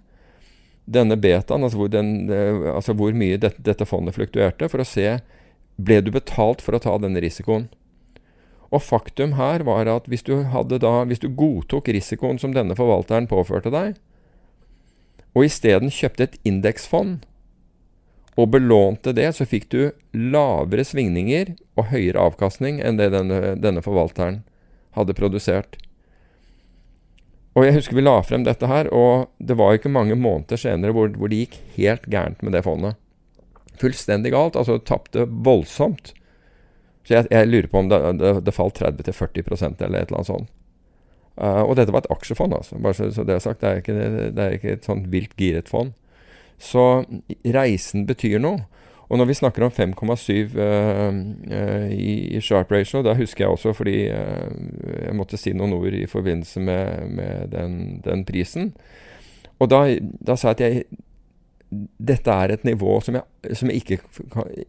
denne betaen, altså hvor, den, eh, altså hvor mye dette, dette fondet fluktuerte, for å se ble du betalt for å ta denne risikoen. Og faktum her var at hvis du, da, hvis du godtok risikoen som denne forvalteren påførte deg, og isteden kjøpte et indeksfond og belånte det, så fikk du lavere svingninger og høyere avkastning enn det denne, denne forvalteren hadde produsert. Og jeg husker vi la frem dette her, og det var ikke mange måneder senere hvor, hvor det gikk helt gærent med det fondet. Fullstendig galt. Altså tapte voldsomt. Så jeg, jeg, lurer på om det, det, det falt 30-40% eller et eller annet sånt. Uh, og dette var et aksjefond, altså. Bare så, så det er sagt. Det er ikke, det er ikke et sånt vilt giret fond. Så reisen betyr noe. Og når vi snakker om 5,7 uh, uh, i, sharp ratio, da husker jeg også fordi uh, jeg måtte si noen ord i forbindelse med, med den, den, prisen. Og da, da, sa jeg at jeg dette er et nivå som jeg, som jeg ikke,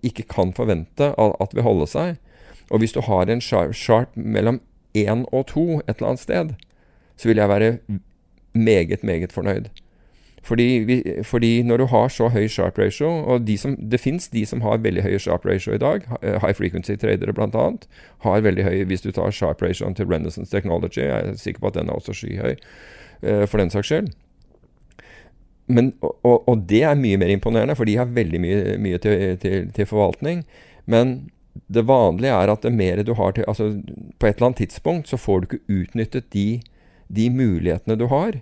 ikke, kan forvente at vil holde seg. Og hvis du har en sharp, sharp mellom 1 og 2 et eller annet sted, så vil jeg være meget, meget fornøyd. Fordi, fordi, når du har så høy sharp ratio, og de som, det fins de som har veldig høy sharp ratio i dag, eh, high frequency tradere bl.a., har veldig høy Hvis du tar sharp ratioen til Renaissance Technology, jeg er sikker på at den er også skyhøy, uh, for den saks skyld. Men, og, og, det er mye mer imponerende, for de har veldig mye, mye til, til, til, forvaltning. Men det vanlige er at det mer du har til Altså, på et eller annet tidspunkt så får du ikke utnyttet de, de mulighetene du har.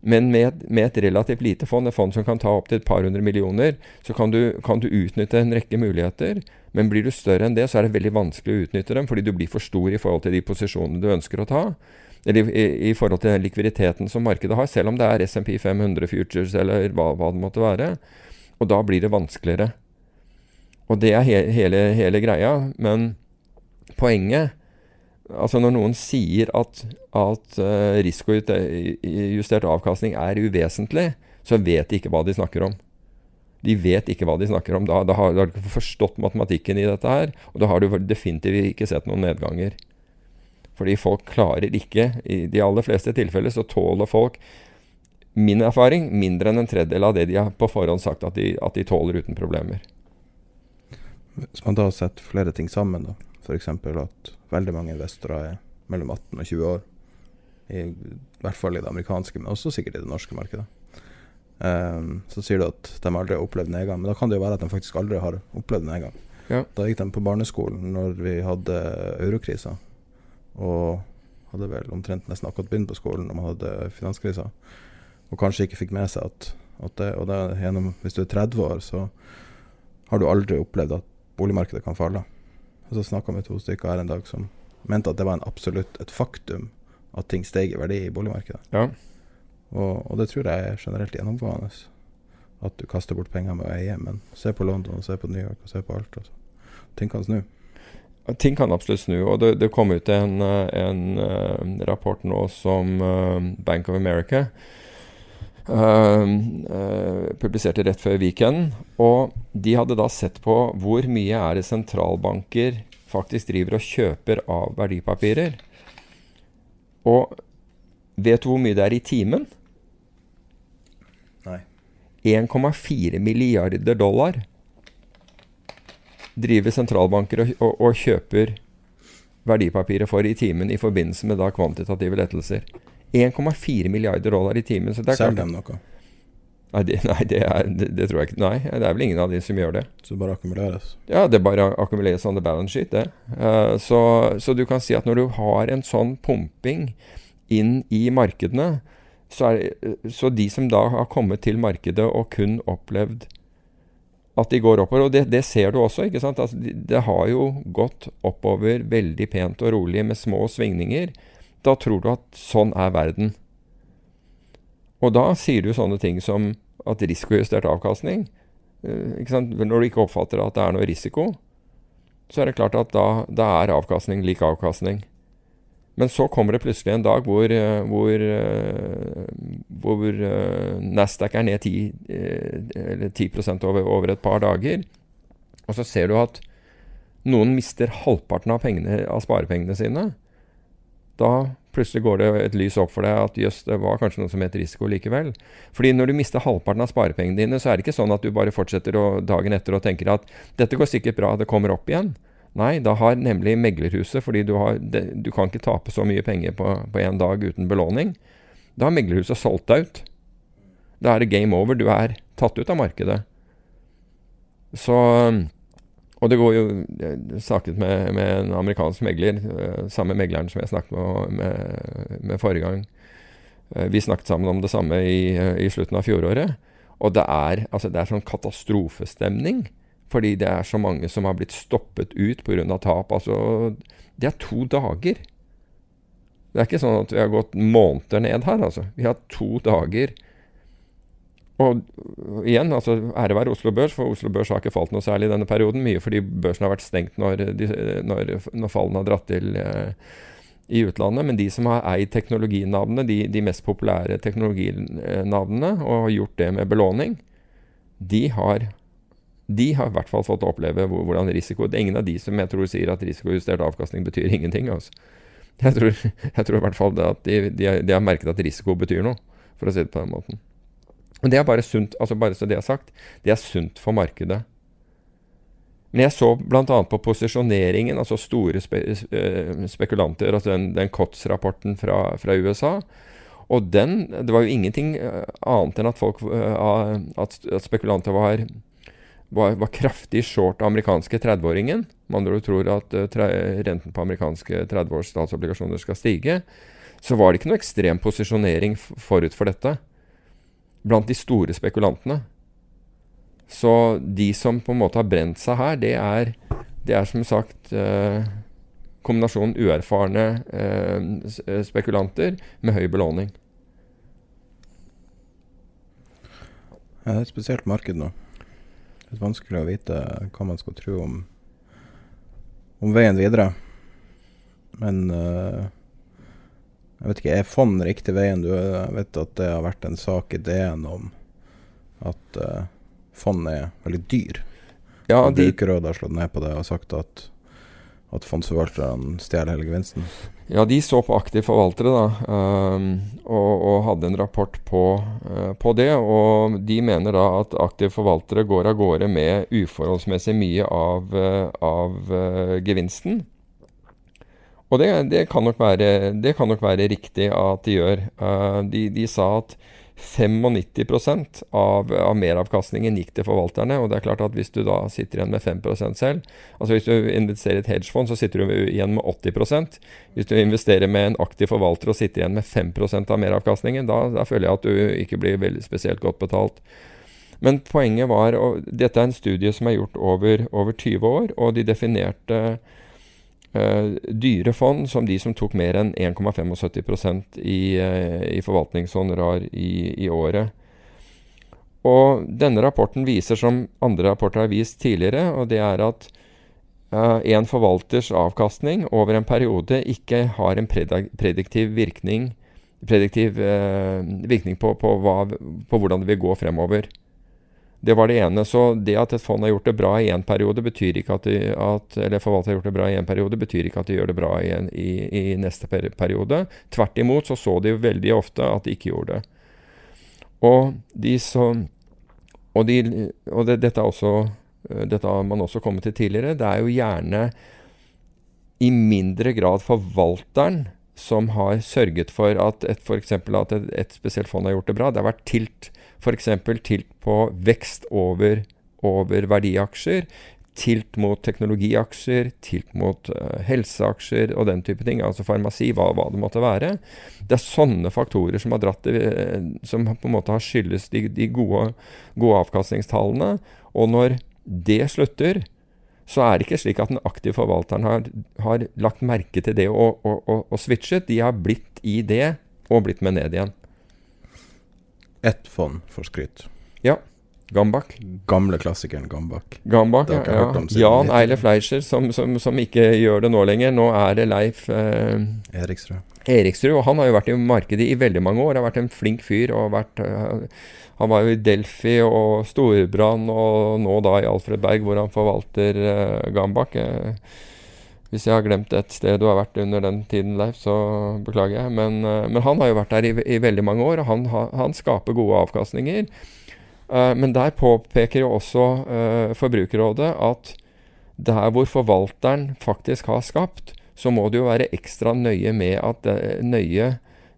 Men med, med, et relativt lite fond, et fond som kan ta opptil et par hundre millioner, så kan du, kan du, utnytte en rekke muligheter. Men blir du større enn det, så er det veldig vanskelig å utnytte dem, fordi du blir for stor i forhold til de posisjonene du ønsker å ta. Eller i, i forhold til likviditeten som markedet har, selv om det er SMP 500 Futures eller hva, hva, det måtte være. Og da blir det vanskeligere. Og det er he, hele, hele greia. Men poenget Altså Når noen sier at, at uh, risikojustert avkastning er uvesentlig, så vet de ikke hva de snakker om. De vet ikke hva de snakker om. Da, da, har, da du ikke forstått matematikken i dette her. Og da har du definitivt ikke sett noen nedganger. Fordi folk klarer ikke I de aller fleste tilfeller så tåler folk, min erfaring, mindre enn en tredjedel av det de har på forhånd sagt at de, at de tåler uten problemer. Hvis man da har sett flere ting sammen, da. F.eks. at veldig mange investorer er mellom 18 og 20 år. I, I, hvert fall i det amerikanske, men også sikkert i det norske markedet. Um, så sier du at de aldri har opplevd nedgang, men da kan det jo være at de faktisk aldri har opplevd nedgang. Ja. Da gikk de på barneskolen når vi hadde eurokrisa, og hadde vel omtrent nesten akkurat begynt på skolen når man hadde finanskrisa, og kanskje ikke fikk med seg at, at det, og det gjennom, Hvis du er 30 år, så har du aldri opplevd at boligmarkedet kan falle. Og så snakka vi med to stykker her en dag som mente at det var en absolutt et faktum at ting steg i verdi i boligmarkedet. Ja. Og, og, det tror jeg er generelt gjennomgående. At du kaster bort penger med å eie. Men se på London, se på New York og se på alt. Altså. Ting kan snu. Ting kan absolutt snu. Og det, det kom ut en, en, en, rapport nå som uh, Bank of America publiserte rett før weekenden. Og de hadde da sett på hvor mye er det sentralbanker faktisk driver og kjøper av verdipapirer. Og vet du hvor mye det er i timen? Nei. 1,4 milliarder dollar driver sentralbanker og, og, og, kjøper verdipapirer for i timen i forbindelse med da kvantitative lettelser. 1,4 milliarder dollar i timen. Selger de noe? Nei, det, nei det, er, det, det, tror jeg ikke. Nei, det er vel ingen av de som gjør det. Så det bare akkumuleres? Ja, det bare akkumuleres on the balance sheet, det. Uh, så, så, du kan si at når du har en sånn pumping inn i markedene, så, er, så de som da har kommet til markedet og kun opplevd at de går oppover, og det, det ser du også, ikke sant. Altså, det har jo gått oppover veldig pent og rolig med små svingninger. Da tror du at sånn er verden. Og da sier du sånne ting som at risikojustert avkastning uh, Når du ikke oppfatter at det er noe risiko, så er det klart at da, da er avkastning lik avkastning. Men så kommer det plutselig en dag hvor, eh, hvor, eh, hvor Nasdaq er ned 10, eller 10% over, over, et par dager. Og så ser du at noen mister halvparten av, pengene, av sparepengene sine. Da plutselig går det et lys opp for deg at jøss, det var kanskje noe som het risiko likevel. Fordi når du mister halvparten av sparepengene dine, så er det ikke sånn at du bare fortsetter å, dagen etter og tenker at dette går sikkert bra, det kommer opp igjen. Nei, da har nemlig meglerhuset, fordi du, har, du kan ikke tape så mye penger på én dag uten belåning, da har meglerhuset solgt deg ut. Da er det game over. Du er tatt ut av markedet. Så og det går jo Jeg snakket med, med en amerikansk megler, uh, samme megleren som jeg snakket med, med, med forrige gang. Uh, vi snakket sammen om det samme i, uh, i slutten av fjoråret. Og det er, altså det er sånn katastrofestemning. Fordi det er så mange som har blitt stoppet ut pga. tap. Altså, det er to dager. Det er ikke sånn at vi har gått måneder ned her, altså. Vi har to dager. Og igjen, altså ære være Oslo Børs, for Oslo Børs har ikke falt noe særlig i denne perioden. Mye fordi børsen har vært stengt når, de, når, når fallene har dratt til eh, i utlandet. Men de som har eid teknologinavnene, de, de, mest populære teknologinavnene, og har gjort det med belåning, de har, de har i hvert fall fått oppleve hvordan risiko Det er ingen av de som jeg tror sier at risikojustert avkastning betyr ingenting. altså. Jeg tror, jeg tror, i hvert fall at de, de, de, har merket at risiko betyr noe, for å si det på den måten. Og Det er bare sunt, altså bare så det er sagt, det er sunt for markedet. Men jeg så bl.a. på posisjoneringen, altså store spe, uh, spekulanter, altså den, den COTS-rapporten fra, fra, USA. Og den Det var jo ingenting uh, annet enn at folk uh, at, spekulanter var, var, var kraftig short amerikanske 30-åringen. Med andre tror at renten på amerikanske 30-års statsobligasjoner skal stige. Så var det ikke noe ekstrem posisjonering forut for dette blant de store spekulantene. Så de som på en måte har brent seg her, det er, det er som sagt eh, kombinasjonen uerfarne eh, eh, spekulanter med høy belåning. Ja, det er et spesielt marked nå. Det er vanskelig å vite hva man skal tro om, om veien videre. Men uh, jeg vet ikke, er fond riktig veien? Du vet at det har vært en sak i DN om at uh, fond er veldig dyr. Ja, de... Brukerrådet har slått ned på det og sagt at, at fondsforvalterne stjeler hele gevinsten. Ja, de så på aktive forvaltere da, um, og, og, hadde en rapport på, uh, på, det. Og de mener da at aktive forvaltere går av gårde med uforholdsmessig mye av, uh, av uh, gevinsten. Og det, det, kan være, det, kan nok være, riktig at de gjør. de, de sa at 95% av, av meravkastningen gikk til forvalterne. og det er klart at Hvis du da sitter igjen med 5% selv altså Hvis du investerer i et hedgefond, så sitter du igjen med 80% Hvis du investerer med en aktiv forvalter og sitter igjen med 5% av meravkastningen, da, da, føler jeg at du ikke blir veldig spesielt godt betalt. Men poenget var og Dette er en studie som er gjort over, over 20 år, og de definerte dyre fond som de som tok mer enn 1,75% i, uh, i forvaltningshonorar i, i, året. Og denne rapporten viser, som andre rapporter har vist tidligere, og det er at uh, en forvalters avkastning over en periode ikke har en prediktiv virkning, prediktiv, virkning på, på, hva, på hvordan det vil gå fremover. Det var det ene. Så det at et fond har gjort det bra i én periode, betyr ikke at, de, at eller forvalter har gjort det bra i en periode, betyr ikke at de gjør det bra i, en, i, i neste periode. Tvert imot så så de veldig ofte at de ikke gjorde det. Og, de så, og, de, og det, dette, også, dette har man også kommet til tidligere. Det er jo gjerne i mindre grad forvalteren som har sørget for at et, at et, et spesielt fond har gjort det bra. Det har vært tilt f.eks. tilt på vekst over, over verdiaksjer, tilt mot teknologiaksjer, tilt mot uh, helseaksjer og den type ting. Altså farmasi, hva, hva, det måtte være. Det er sånne faktorer som har dratt det, eh, som på en måte har skyldes de, de gode, gode, avkastningstallene. Og når det slutter, så er det ikke slik at den aktive forvalteren har, har lagt merke til det og, og, og, og switchet. De har blitt i det og blitt med ned igjen ett fond for skryt. Ja. Gambak. Gamle klassikeren Gambak. Gambak, ja. ja. Jan Eile Fleischer, som, som, som, ikke gjør det nå lenger. Nå er det Leif eh, Eriksrud. Eriksrud. Og han har jo vært i markedet i veldig mange år. Har vært en flink fyr. og vært, uh, Han var jo i Delphi og Storbrann, og nå da i Alfred Berg, hvor han forvalter uh, Gambak. Uh, hvis jeg har glemt et sted du har vært under den tiden, Leif, så beklager jeg. Men, eh, men han har jo vært der i, i, veldig mange år, og han, han skaper gode avkastninger. Uh, men der påpeker jo også uh, Forbrukerrådet at der hvor forvalteren faktisk har skapt, så må du jo være ekstra nøye med at, nøye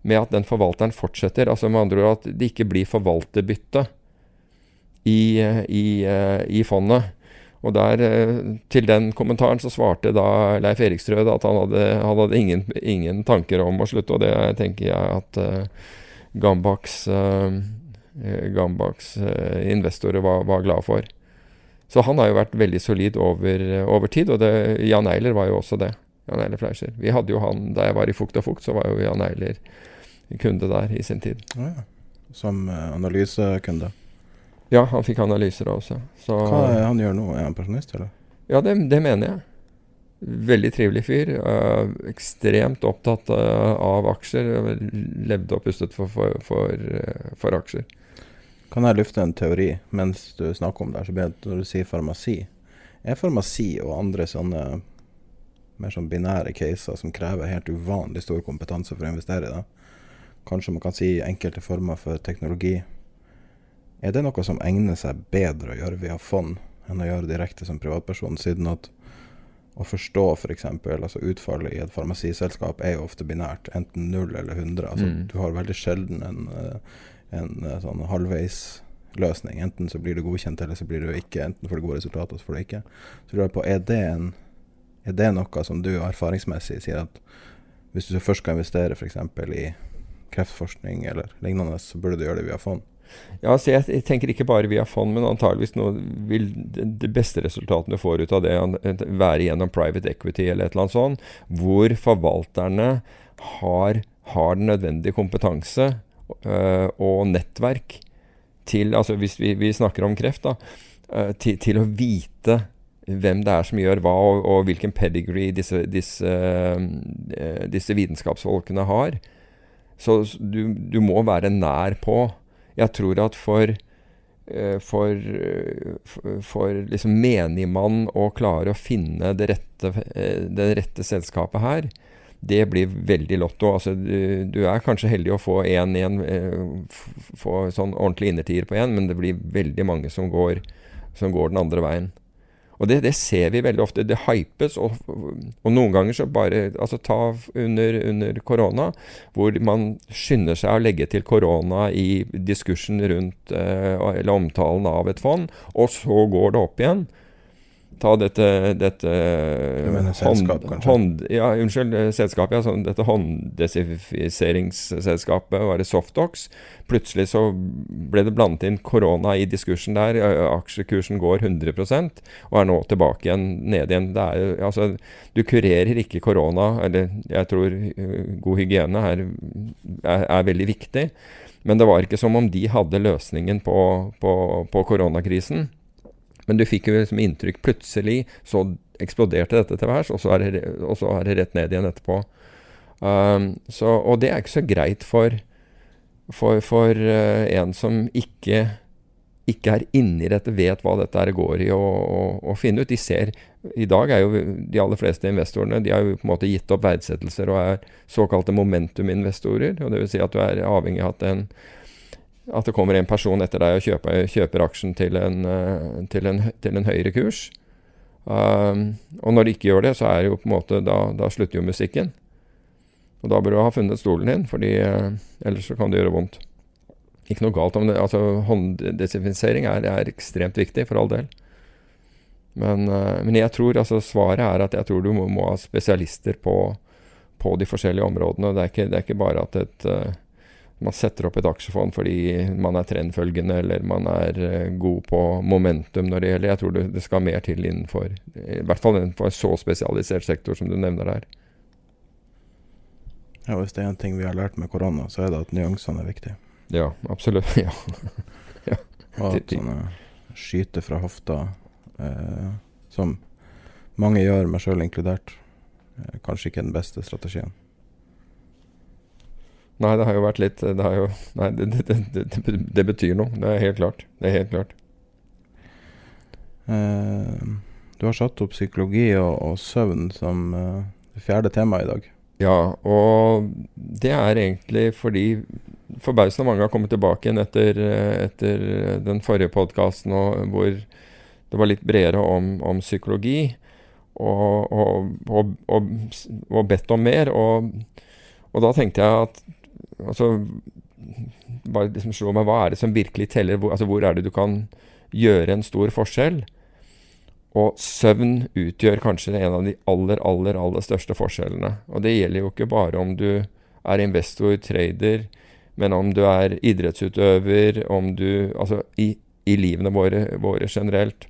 med at den forvalteren fortsetter. Altså med andre ord at det ikke blir forvalterbytte i, i, i fondet. Og der, eh, til den kommentaren så svarte da Leif Erikstrød at han hadde, han hadde ingen, ingen, tanker om å slutte, og det tenker jeg at uh, Gambaks, uh, Gambaks uh, investorer var, var, glad for. Så han har jo vært veldig solid over, over tid, og det, Jan Eiler var jo også det. Jan Eiler Fleischer. Vi hadde jo han da jeg var i Fukt og Fukt, så var jo Jan Eiler kunde der i sin tid. Ja, som analysekunde? Ja, han fikk analyser også. Så, Hva er han gjør nå? Er han pensjonist, eller? Ja, det, det, mener jeg. Veldig trivelig fyr. Øh, ekstremt opptatt øh, av aksjer. Levde og pustet for, for, for, uh, for, aksjer. Kan jeg lufte en teori mens du snakker om det? Så når du sier farmasi, er farmasi og andre sånne mer sånn binære caser som krever helt uvanlig stor kompetanse for å investere i det, kanskje man kan si enkelte former for teknologi er det noe som egner seg bedre å gjøre via fond enn å gjøre direkte som privatperson, siden at å forstå f.eks. For altså utfallet i et farmasiselskap er jo ofte binært, enten 0 eller 100. Altså, mm. Du har veldig sjelden en, eh, en, eh, sånn halvveisløsning. Enten så blir du godkjent, eller så blir du ikke. Enten får du gode resultater, så får du ikke. Så lurer jeg på, er det, en, er det noe som du erfaringsmessig sier at hvis du først skal investere f.eks. i kreftforskning eller lignende, så burde du gjøre det via fond? Ja, så jeg, jeg, tenker ikke bare via fond, men antageligvis nå vil de beste resultatene du får ut av det, være gjennom private equity eller et eller annet sånt, hvor forvalterne har, har den nødvendige kompetanse øh, og nettverk til Altså hvis vi, vi snakker om kreft, da, øh, til, til, å vite hvem det er som gjør hva, og, og hvilken pedigree disse, disse, øh, disse vitenskapsfolkene har. Så du, du må være nær på jeg tror at for eh, for, for liksom menigmann å klare å finne det rette, eh, det rette selskapet her, det blir veldig lotto. Altså, du, du, er kanskje heldig å få én igjen, eh, få sånn ordentlig innertier på én, men det blir veldig mange som går, som går den andre veien. Og det, det, ser vi veldig ofte. Det hypes, og, og noen ganger så bare Altså ta under, under, korona, hvor man skynder seg å legge til korona i diskursen rundt eh, Eller omtalen av et fond, og så går det opp igjen ta dette, dette selskap, hånd. Hånd, ja, unnskyld, selskapet. Ja, sånn, dette hånddesifiseringsselskapet, var det Softox. Plutselig så ble det blandet inn korona i diskursen der. Aksjekursen går 100% og er nå tilbake igjen, ned igjen. Er, altså, du kurerer ikke korona. Eller jeg tror eh, god hygiene er, er, er veldig viktig. Men det var ikke som om de hadde løsningen på, på, på koronakrisen. Men du fikk jo liksom inntrykk Plutselig så eksploderte dette til værs, og, og, så er det rett ned igjen etterpå. Um, så, og det er ikke så greit for, for, for uh, en som ikke, ikke er inni dette, vet hva dette går i, å finne ut. De ser, I dag er jo de aller fleste investorene de har jo på en måte gitt opp verdsettelser og er såkalte momentuminvestorer. og Dvs. Si at du er avhengig av at en at det kommer en person etter deg og kjøper, kjøper aksjen til en, eh, til, en, til en, høyere kurs. Um, og når de ikke gjør det, så er det jo på en måte da, da slutter jo musikken. Og da bør du ha funnet stolen din, fordi uh, ellers så kan det gjøre vondt. Ikke noe galt om det. altså Hånddesinfisering er, er ekstremt viktig, for all del. Men, uh, men, jeg tror altså svaret er at jeg tror du må, må ha spesialister på, på, de forskjellige områdene. Det er ikke, det er ikke bare at et uh, man setter opp et aksjefond fordi man er trendfølgende eller man er uh, god på momentum når det gjelder. Jeg tror det, det, skal mer til innenfor i hvert fall innenfor en så spesialisert sektor som du nevner der. Ja, Hvis det er en ting vi har lært med korona, så er det at nyansene er viktige. Ja, absolutt. ja. ja. Og at sånne skyte fra hofta, eh, som mange gjør, meg sjøl inkludert, eh, kanskje ikke den beste strategien. Nei, det har jo vært litt Det, jo, nei, det, det, det betyr noe. Det er helt klart. Det er helt klart. Uh, du har satt opp psykologi og, og søvn som uh, det fjerde temaet i dag. Ja, og det er egentlig fordi forbausende mange har kommet tilbake igjen etter, etter den forrige podkasten hvor det var litt bredere om, om psykologi, og, og, og, og, bedt om mer. Og, da tenkte jeg at altså, bare liksom slå meg, Hva er det som virkelig teller? Hvor, altså, hvor er det du kan gjøre en stor forskjell? Og søvn utgjør kanskje en av de aller, aller, aller største forskjellene. Og det gjelder jo ikke bare om du er investor, trader, men om du er idrettsutøver, om du Altså i, i livene våre, våre, generelt.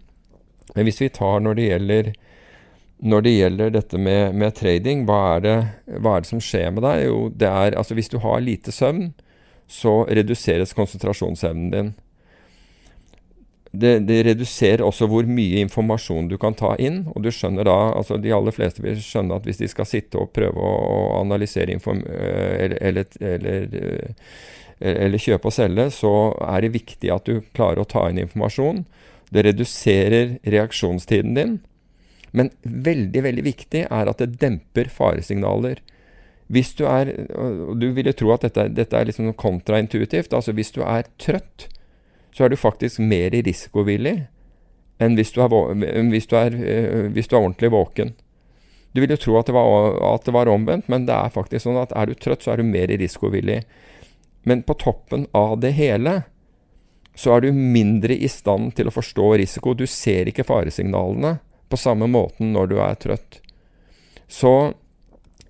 Men hvis vi tar når det gjelder, når det gjelder dette med, med trading, hva er, det, hva er, det, som skjer med deg? Jo, det er altså hvis du har lite søvn, så reduseres konsentrasjonsevnen din det, det, reduserer også hvor mye informasjon du kan ta inn. Og du skjønner da, altså De aller fleste vil skjønne at hvis de skal sitte og prøve å, analysere inform eh, eller, eller, eller, eh, eller, kjøpe og selge, så er det viktig at du klarer å ta inn informasjon. Det reduserer reaksjonstiden din. Men veldig, veldig viktig er at det demper faresignaler. Hvis du er og Du ville tro at dette, dette er liksom kontraintuitivt. altså Hvis du er trøtt, så er du faktisk mer risikovillig enn hvis du er, hvis du er, eh, hvis du er ordentlig våken. Du vil jo tro at det, var, at det, var, omvendt, men det er faktisk sånn at er du trøtt, så er du mer risikovillig. Men på toppen av det hele så er du mindre i stand til å forstå risiko. Du ser ikke faresignalene på samme måten når du er trøtt. Så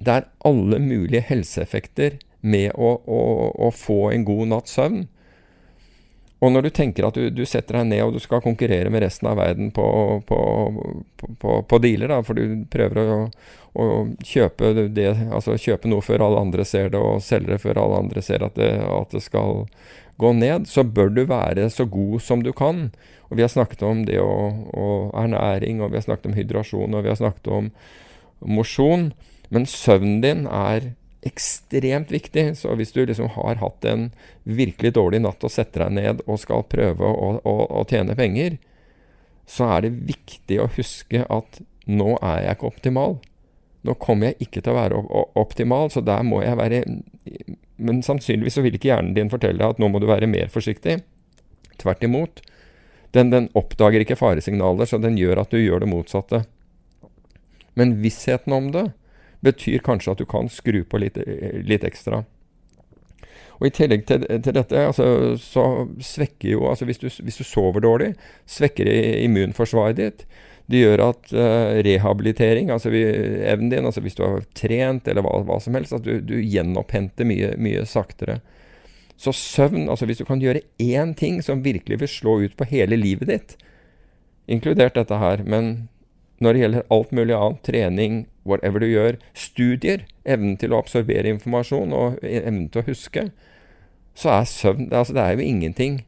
det er alle mulige helseeffekter med å, å, å få en god natts søvn. Og når du tenker at du, du, setter deg ned og du skal konkurrere med resten av verden på, på, på, på dealer, da, for du prøver å, å kjøpe, det, altså kjøpe, noe før alle andre ser det, og selge det før alle andre ser at det, at det, skal gå ned, så bør du være så god som du kan. Og Vi har snakket om det og, ernæring, og vi har snakket om hydrasjon, og vi har snakket om mosjon. Men søvnen din er ekstremt viktig. Så hvis du liksom har hatt en virkelig dårlig natt og setter deg ned og skal prøve å, å, å, tjene penger, så er det viktig å huske at nå er jeg ikke optimal. Nå kommer jeg ikke til å være optimal, så der må jeg være Men sannsynligvis så vil ikke hjernen din fortelle deg at nå må du være mer forsiktig. Tvert imot. Den, den oppdager ikke faresignaler, så den gjør at du gjør det motsatte. Men vissheten om det, betyr kanskje at du kan skru på litt, litt ekstra. Og I tillegg til, til dette altså, så svekker jo altså hvis du, hvis du, sover dårlig, svekker immunforsvaret ditt. Det gjør at uh, rehabilitering, altså evnen din, altså hvis du har trent eller hva, hva som helst, at du, du gjenopphenter mye, mye saktere. Så søvn, altså hvis du kan gjøre én ting som virkelig vil slå ut på hele livet ditt, inkludert dette her, men når det gjelder alt mulig annet, trening, whatever du gjør, studier, evnen til å absorbere informasjon og evnen til å huske, så er søvn altså Det er jo ingenting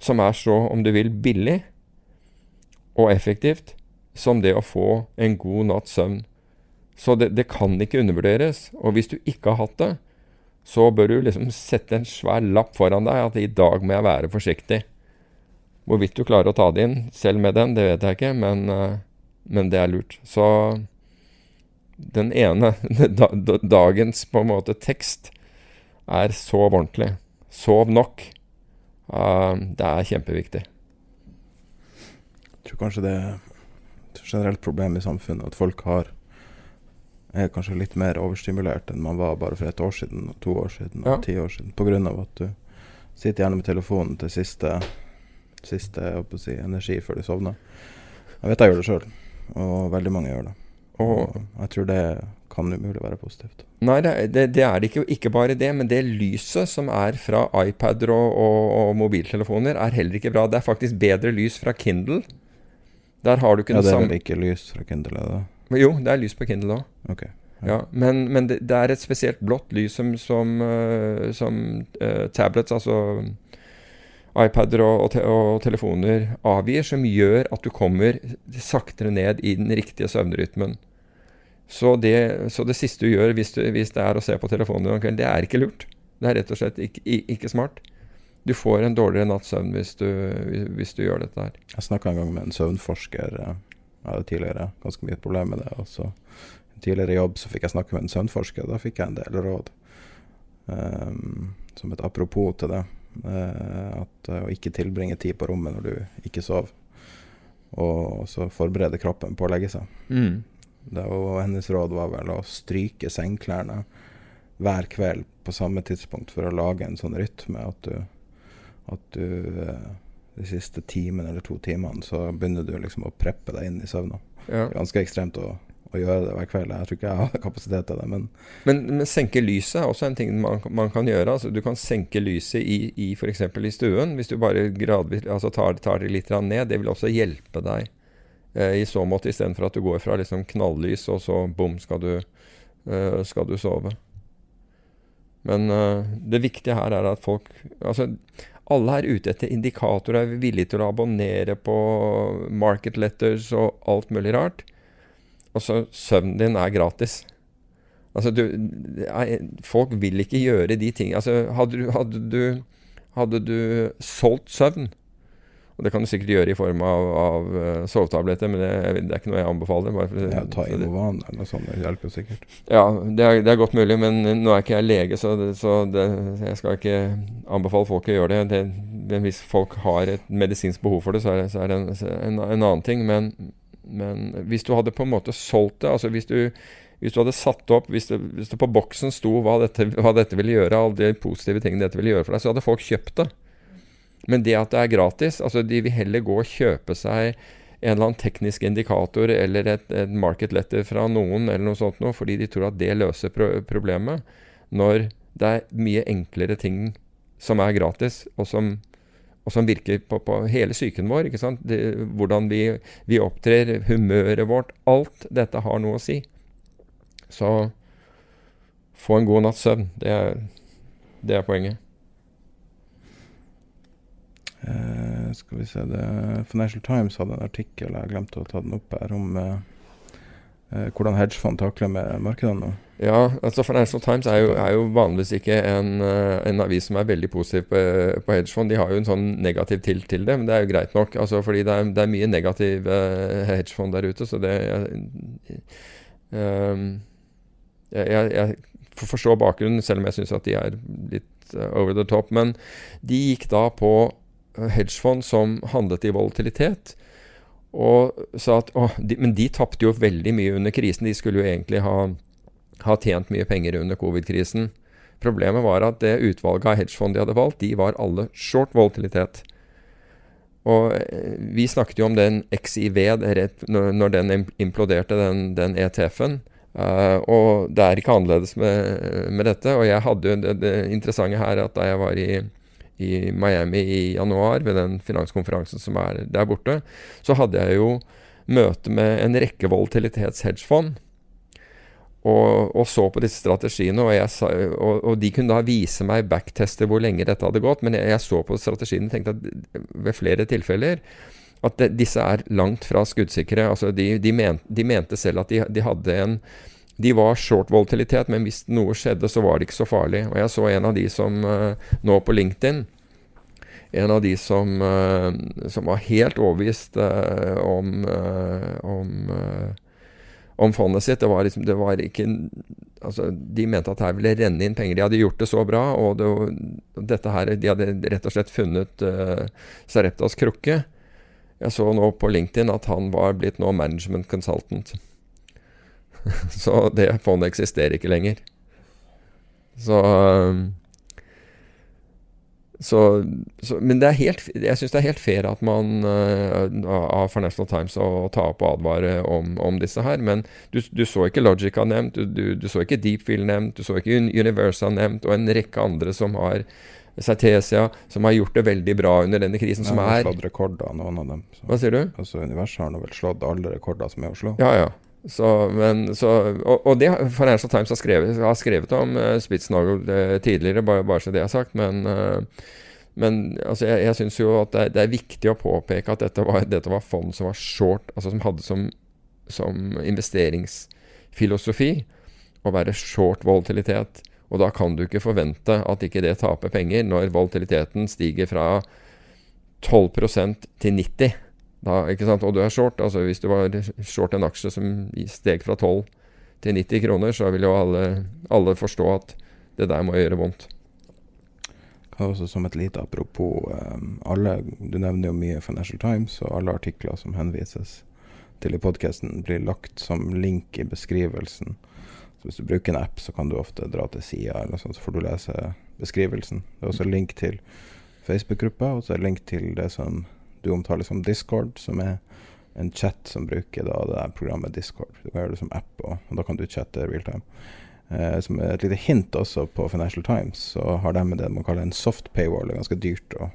som er så, om du vil, billig og effektivt som det å få en god natts søvn. Så det, det kan ikke undervurderes. Og hvis du ikke har hatt det, så bør du liksom sette en svær lapp foran deg at i dag må jeg være forsiktig. Hvorvidt du klarer å ta det inn selv med den, det vet jeg ikke, men, eh, men det er lurt. Så den ene dagens på en måte tekst er sov ordentlig. Sov nok. Uh, det er kjempeviktig. Jeg tror kanskje det er et generelt problem i samfunnet at folk har er kanskje litt mer overstimulert enn man var bare for et år siden, to år siden og ja. ti år siden. Pga. at du sitter gjerne med telefonen til siste, siste si, energi før du sovner. Jeg vet jeg gjør det sjøl, og veldig mange gjør det. Og jeg tror det kan umulig være positivt. Nei, det, det, det er det ikke. Ikke bare det, men det lyset som er fra iPader og, og, og, mobiltelefoner, er heller ikke bra. Det er faktisk bedre lys fra Kindle. Der har du ikke ja, det samme Ja, det er vel ikke lys fra Kindle, er det? Jo, det er lys på Kindle òg. Okay. Ja. men, men det, det, er et spesielt blått lys som, som, uh, som uh, tablets, altså iPader og, og, te og, telefoner avgir, som gjør at du kommer saktere ned i den riktige søvnrytmen. Så det, så det siste du gjør hvis, du, hvis, det er å se på telefonen om kvelden, det er ikke lurt. Det er rett og slett ikke, ikke smart. Du får en dårligere natts søvn hvis, hvis, du gjør dette her. Jeg snakka en gang med en søvnforsker. Jeg hadde tidligere ganske mye problem med det. Og så tidligere jobb så fikk jeg snakke med en søvnforsker. Da fikk jeg en del råd. Um, som et apropos til det. Uh, at uh, å ikke tilbringe tid på rommet når du ikke sover. Og så forberede kroppen på å legge seg. Mm. Det, og hennes råd var vel å stryke sengeklærne hver kveld på samme tidspunkt for å lage en sånn rytme at du, at du uh, de siste timen eller to timene, så begynner du liksom å preppe deg inn i søvna. Ja. Ganske ekstremt å, å gjøre det hver kveld. Jeg tror ikke jeg har kapasitet til det, men Men, men senke lyset er også en ting man, man kan gjøre. Altså, du kan senke lyset i, i f.eks. i stuen. Hvis du bare gradvis altså, tar, tar det litt ned. Det vil også hjelpe deg eh, i så måte, istedenfor at du går fra liksom, knalllys, og så bom, skal du, eh, skal du sove. Men eh, det viktige her er at folk Altså, alle er ute etter indikatorer, er villige til å abonnere på market letters og alt mulig rart. Og så søvnen din er gratis. Altså, du Folk vil ikke gjøre de tingene Altså, hadde du, hadde du, hadde du solgt søvn og det kan du sikkert gjøre i form av, av uh, sovetabletter, men det, det, er ikke noe jeg anbefaler. Bare ja, ta Inovan eller noe sånt, det hjelper sikkert. Ja, det er, det er, godt mulig, men nå er ikke jeg lege, så, det, så jeg skal ikke anbefale folk å gjøre det. Men hvis folk har et medisinsk behov for det, så er det, så er en, en, en, annen ting. Men, men, hvis du hadde på en måte solgt det, altså hvis du hvis du hadde satt opp, hvis det, hvis det på boksen sto hva dette, hva dette ville gjøre, alle de positive tingene dette ville gjøre for deg, så hadde folk kjøpt det. Men det at det er gratis altså De vil heller gå og kjøpe seg en eller annen teknisk indikator eller et, et market letter fra noen, eller noe sånt noe, fordi de tror at det løser pro problemet. Når det er mye enklere ting som er gratis, og som, og som virker på, på, hele psyken vår. Det, hvordan vi, vi opptrer, humøret vårt. Alt dette har noe å si. Så få en god natts søvn. Det det er poenget. Uh, skal vi se det Financial Times hadde en artikkel, jeg glemte å ta den opp her, om uh, uh, hvordan hedgefond takler med markedene nå. Ja, altså Financial Times er jo, er jo vanligvis ikke en, en, avis som er veldig positiv på, på, hedgefond. De har jo en sånn negativ tilt til det, men det er jo greit nok. altså Fordi det er, det er mye negativ hedgefond der ute, så det jeg, jeg, jeg, forstår bakgrunnen, selv om jeg syns at de er litt over the top. Men de gikk da på hedgefond som handlet i volatilitet. Og sa at å, de, Men de tapte jo veldig mye under krisen. De skulle jo egentlig ha, ha tjent mye penger under covid-krisen. Problemet var at det utvalget av hedgefond de hadde valgt, de var alle short volatilitet. Og eh, vi snakket jo om den XIV rett når den imploderte, den, den ETF-en. Uh, eh, og det er ikke annerledes med, med, dette. Og jeg hadde jo det, det interessante her at da jeg var i i Miami i januar, ved den finanskonferansen som er der borte, så hadde jeg jo møte med en rekke volatilitetshedgefond. Og, og, så på disse strategiene, og, sa, og, og, de kunne da vise meg backtester hvor lenge dette hadde gått. Men jeg, jeg så på strategiene og tenkte at ved flere tilfeller at det, disse er langt fra skuddsikre. Altså de, de, men, de mente selv at de, de, hadde en de var short volatilitet, men hvis noe skjedde, så var det ikke så farlig. Og jeg så en av de som uh, nå på LinkedIn En av de som, uh, som var helt overbevist uh, om, om, om fondet sitt. Det var, liksom, det var ikke altså, De mente at her ville renne inn penger. De hadde gjort det så bra. og det, dette her, De hadde rett og slett funnet Sareptas krukke. Jeg så nå på LinkedIn at han var blitt nå management consultant. Så det fondet eksisterer ikke lenger. Så, um, så, så Men det er helt, jeg syns det er helt fair at man uh, av Financial Times å ta opp og advare om, om disse her. Men du, du, så ikke Logica nevnt, du, du, du så ikke Deepfield nevnt, du så ikke Universa nevnt, og en rekke andre som har Certesia, som har gjort det veldig bra under denne krisen. Som er slått rekorder, noen av dem. Så. Hva sier du? Altså Universet har nå vel slått alle rekorder som er å slå. Ja, ja. Så, men, så, og, og, det Financial Times har skrevet, har skrevet om uh, Spitznagel uh, tidligere, bare, bare, så det er sagt. Men, uh, men altså, jeg, jeg syns jo at det er, det er, viktig å påpeke at dette var, dette var, fond som var short, altså som hadde som, som investeringsfilosofi å være short volatilitet. Og da kan du ikke forvente at ikke det taper penger når volatiliteten stiger fra 12% til 90 da? Og du er short. altså Hvis du var short en aksje som steg fra 12 til 90 kroner, så vil jo alle, alle forstå at det der må gjøre vondt. Også Som et lite apropos um, alle, Du nevner jo mye Financial Times, og alle artikler som henvises til i podkasten, blir lagt som link i beskrivelsen. Så Hvis du bruker en app, så kan du ofte dra til sida, så får du lese beskrivelsen. Det er også link til Facebook-gruppa, og så er link til det som du omtaler som Discord, som er en chat som bruker da det der programmet Discord. Du kan gjøre det som app, og, og da kan du chatte realtime. Eh, som et lite hint også på Financial Times, så har de det man kaller en soft paywall. Det er ganske dyrt å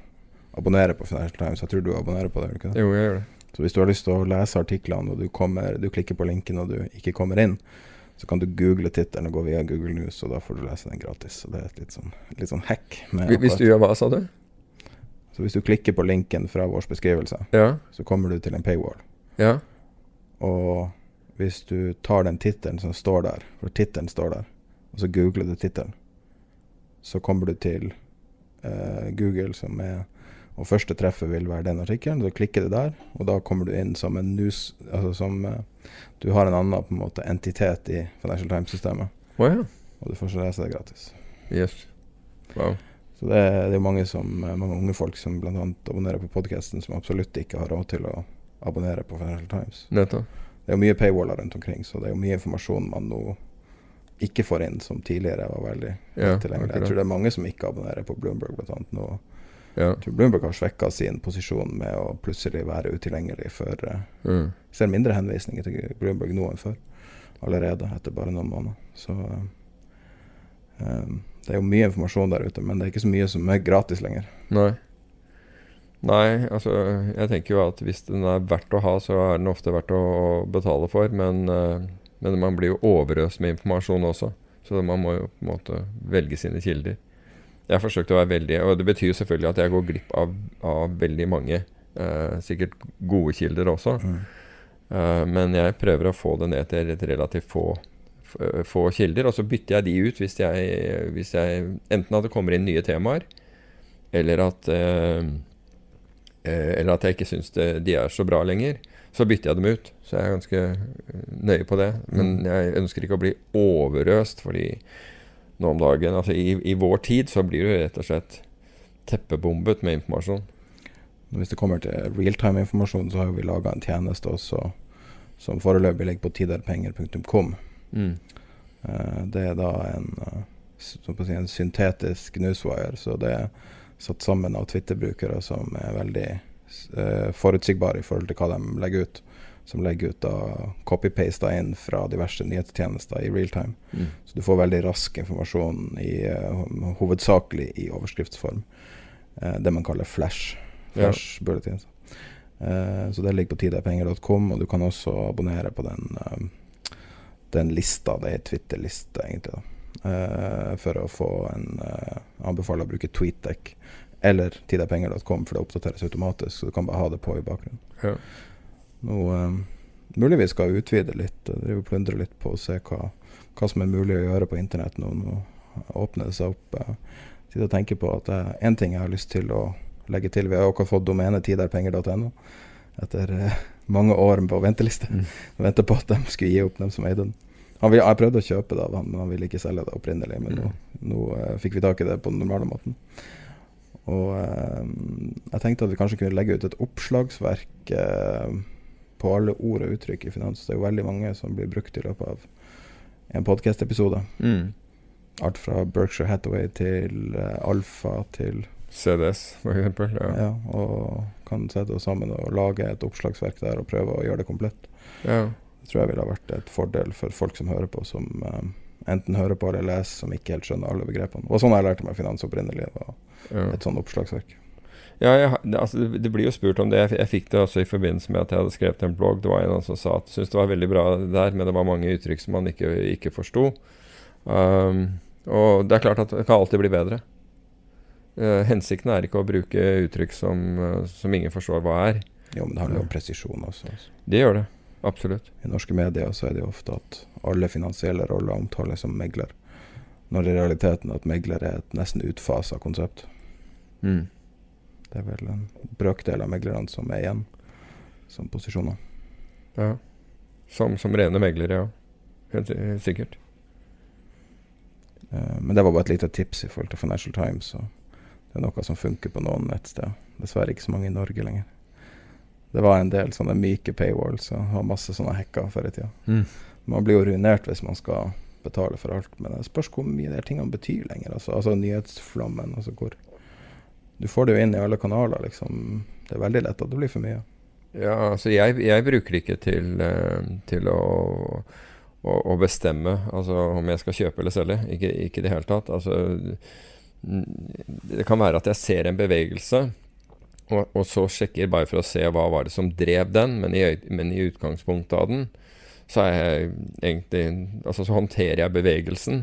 abonnere på Financial Times. Jeg tror du abonnerer på det? ikke det? Jo, jeg gjør det. Så hvis du har lyst til å lese artiklene, og du, kommer, du klikker på linken og du ikke kommer inn, så kan du google tittelen og gå via Google News, og da får du lese den gratis. Så det er et litt sånn, litt sånn hack. Hvis du gjør hva, sa du? Så hvis du klikker på linken fra vår beskrivelse, ja. så kommer du til en paywall. Ja. Og hvis du tar den tittelen som står der, for tittelen står der, og så googler du tittelen, så kommer du til eh, Google som er Og første treffet vil være den artikkelen. Så klikker du der, og da kommer du inn som en news Altså som eh, Du har en annen på en måte entitet i Financial Times-systemet. Oh, ja. Og du får så lese det gratis. Yes. Wow. Så det, det er mange, som, mange unge folk som bl.a. abonnerer på podkasten, som absolutt ikke har råd til å abonnere på Financial Times. Nettopp. Det er jo mye paywaller rundt omkring, så det er jo mye informasjon man nå ikke får inn, som tidligere var veldig ja, tilgjengelig. Jeg tror det er mange som ikke abonnerer på Bloomberg bl.a. nå. Ja. Jeg tror Bloomberg har svekka sin posisjon med å plutselig være utilgjengelig for uh, mm. Ser mindre henvisninger til Bloomberg nå enn før. Allerede, etter bare noen måneder. Så um, det er jo mye informasjon der ute, men det er ikke så mye som er gratis lenger. Nei. Nei, altså jeg tenker jo at hvis den er verdt å ha, så er den ofte verdt å betale for. Men, uh, men man blir jo overøst med informasjon også. Så man må jo på en måte velge sine kilder. Jeg har forsøkt å være veldig Og det betyr jo selvfølgelig at jeg går glipp av, av veldig mange eh, sikkert gode kilder også. Mm. Eh, men jeg prøver å få det ned til relativt få, få kilder. Og så bytter jeg de ut hvis jeg, hvis jeg Enten at det kommer inn nye temaer, eller at uh, eller at jeg ikke syns de er så bra lenger, så bytter jeg dem ut. Så jeg er ganske nøye på det. Men jeg ønsker ikke å bli overøst, fordi nå om dagen Altså i, i vår tid så blir du rett og slett teppebombet med informasjon. Hvis det kommer til realtime-informasjon, så har vi laga en tjeneste også som foreløpig ligger på tiderpenger.com. Mm. Uh, det er da en, uh, en syntetisk newswire, så det er satt sammen av Twitter-brukere som er veldig uh, forutsigbare i forhold til hva de legger ut. Som legger ut da copy-pasta inn fra diverse nyhetstjenester i real time. Mm. Så du får veldig rask informasjon i, hovedsakelig i overskriftsform. det man kaller flash. Flash Ja. bulletins. Så det ligger på tidapenger.com, og du kan også abonnere på den, eh, den lista. Det er Twitter-liste, egentlig. Eh, for å få en uh, Anbefaler å bruke TweetDeck eller tidapenger.com, for det oppdateres automatisk, så du kan bare ha det på i bakgrunnen. Ja. Nå eh, Mulig vi skal utvide litt, uh, drive og plundre litt på å se hva, hva som er mulig å gjøre på internett nå. Nå åpner det seg opp. Uh, sitter og tenker på at én ting jeg har lyst til å legge til. Vi har jo akkurat fått domenet tiderpenger.no etter eh, mange år på venteliste. Mm. Venta på at de skulle gi opp, dem som eide den. Han ville, jeg prøvde å kjøpe det av han, men han ville ikke selge det opprinnelig. Men nå, nå uh, fikk vi tak i det på den normale måten. Og uh, jeg tenkte at vi kanskje kunne legge ut et oppslagsverk uh, på alle ord og uttrykk i finans. Det er jo veldig mange som blir brukt i løpet av en podkast-episode. Mm. Alt fra Berkshire Hathaway til Alfa til CDS, for eksempel. Ja. Ja, og kan sette oss sammen og lage et oppslagsverk der og prøve å gjøre det komplett. Ja. Det tror jeg ville ha vært et fordel for folk som hører på, som um, enten hører på eller leser, som ikke helt skjønner alle begrepene. Og sånn sånn jeg lærte meg finans opprinnelig. Ja. et sånn oppslagsverk. Ja, jeg, det, altså, det blir jo spurt om det. Jeg, jeg fikk det også i forbindelse med at jeg hadde skrevet en blogg. Det var en som sa at syntes det var veldig bra der, men det var mange uttrykk som man ikke, ikke forsto. Um, og det er klart at det kan alltid bli bedre. Eh, hensikten er ikke å bruke uttrykk som, eh, som ingen forstår hva er. Jo, men det handler jo om presisjon også. Altså. Det gjør det. Absolutt. I norske medier så er det jo ofte at alle finansielle roller omtales som megler, når i realiteten at megler er et nesten utfasa konsept. Mm. Det er vel en brøkdel av meglerne som er igjen som posisjoner. Ja. Som, som rene meglere, ja. Helt, helt sikkert. Eh, Men det var bare et lite tips i forhold til Financial Times. Og det er noe som funker på noen nettsteder. Dessverre ikke så mange i Norge lenger. Det var en del sånne myke paywalls og har masse sånne hacker før i tida. Mm. Man blir jo ruinert hvis man skal betale for alt, men det spørs hvor mye de tingene betyr lenger. Altså, altså nyhetsflommen. Altså hvor Du får det jo inn i alle kanaler, liksom. Det er veldig lett at det blir for mye. Ja, altså jeg, jeg bruker ikke til, eh, til å, å, bestemme altså om jeg skal kjøpe eller selge. Ikke i det hele tatt. Altså, det kan være at jeg ser en bevegelse, og, og, så sjekker bare for å se hva var det som drev den, men i, men i utgangspunktet av den, så jeg egentlig Altså så håndterer jeg bevegelsen.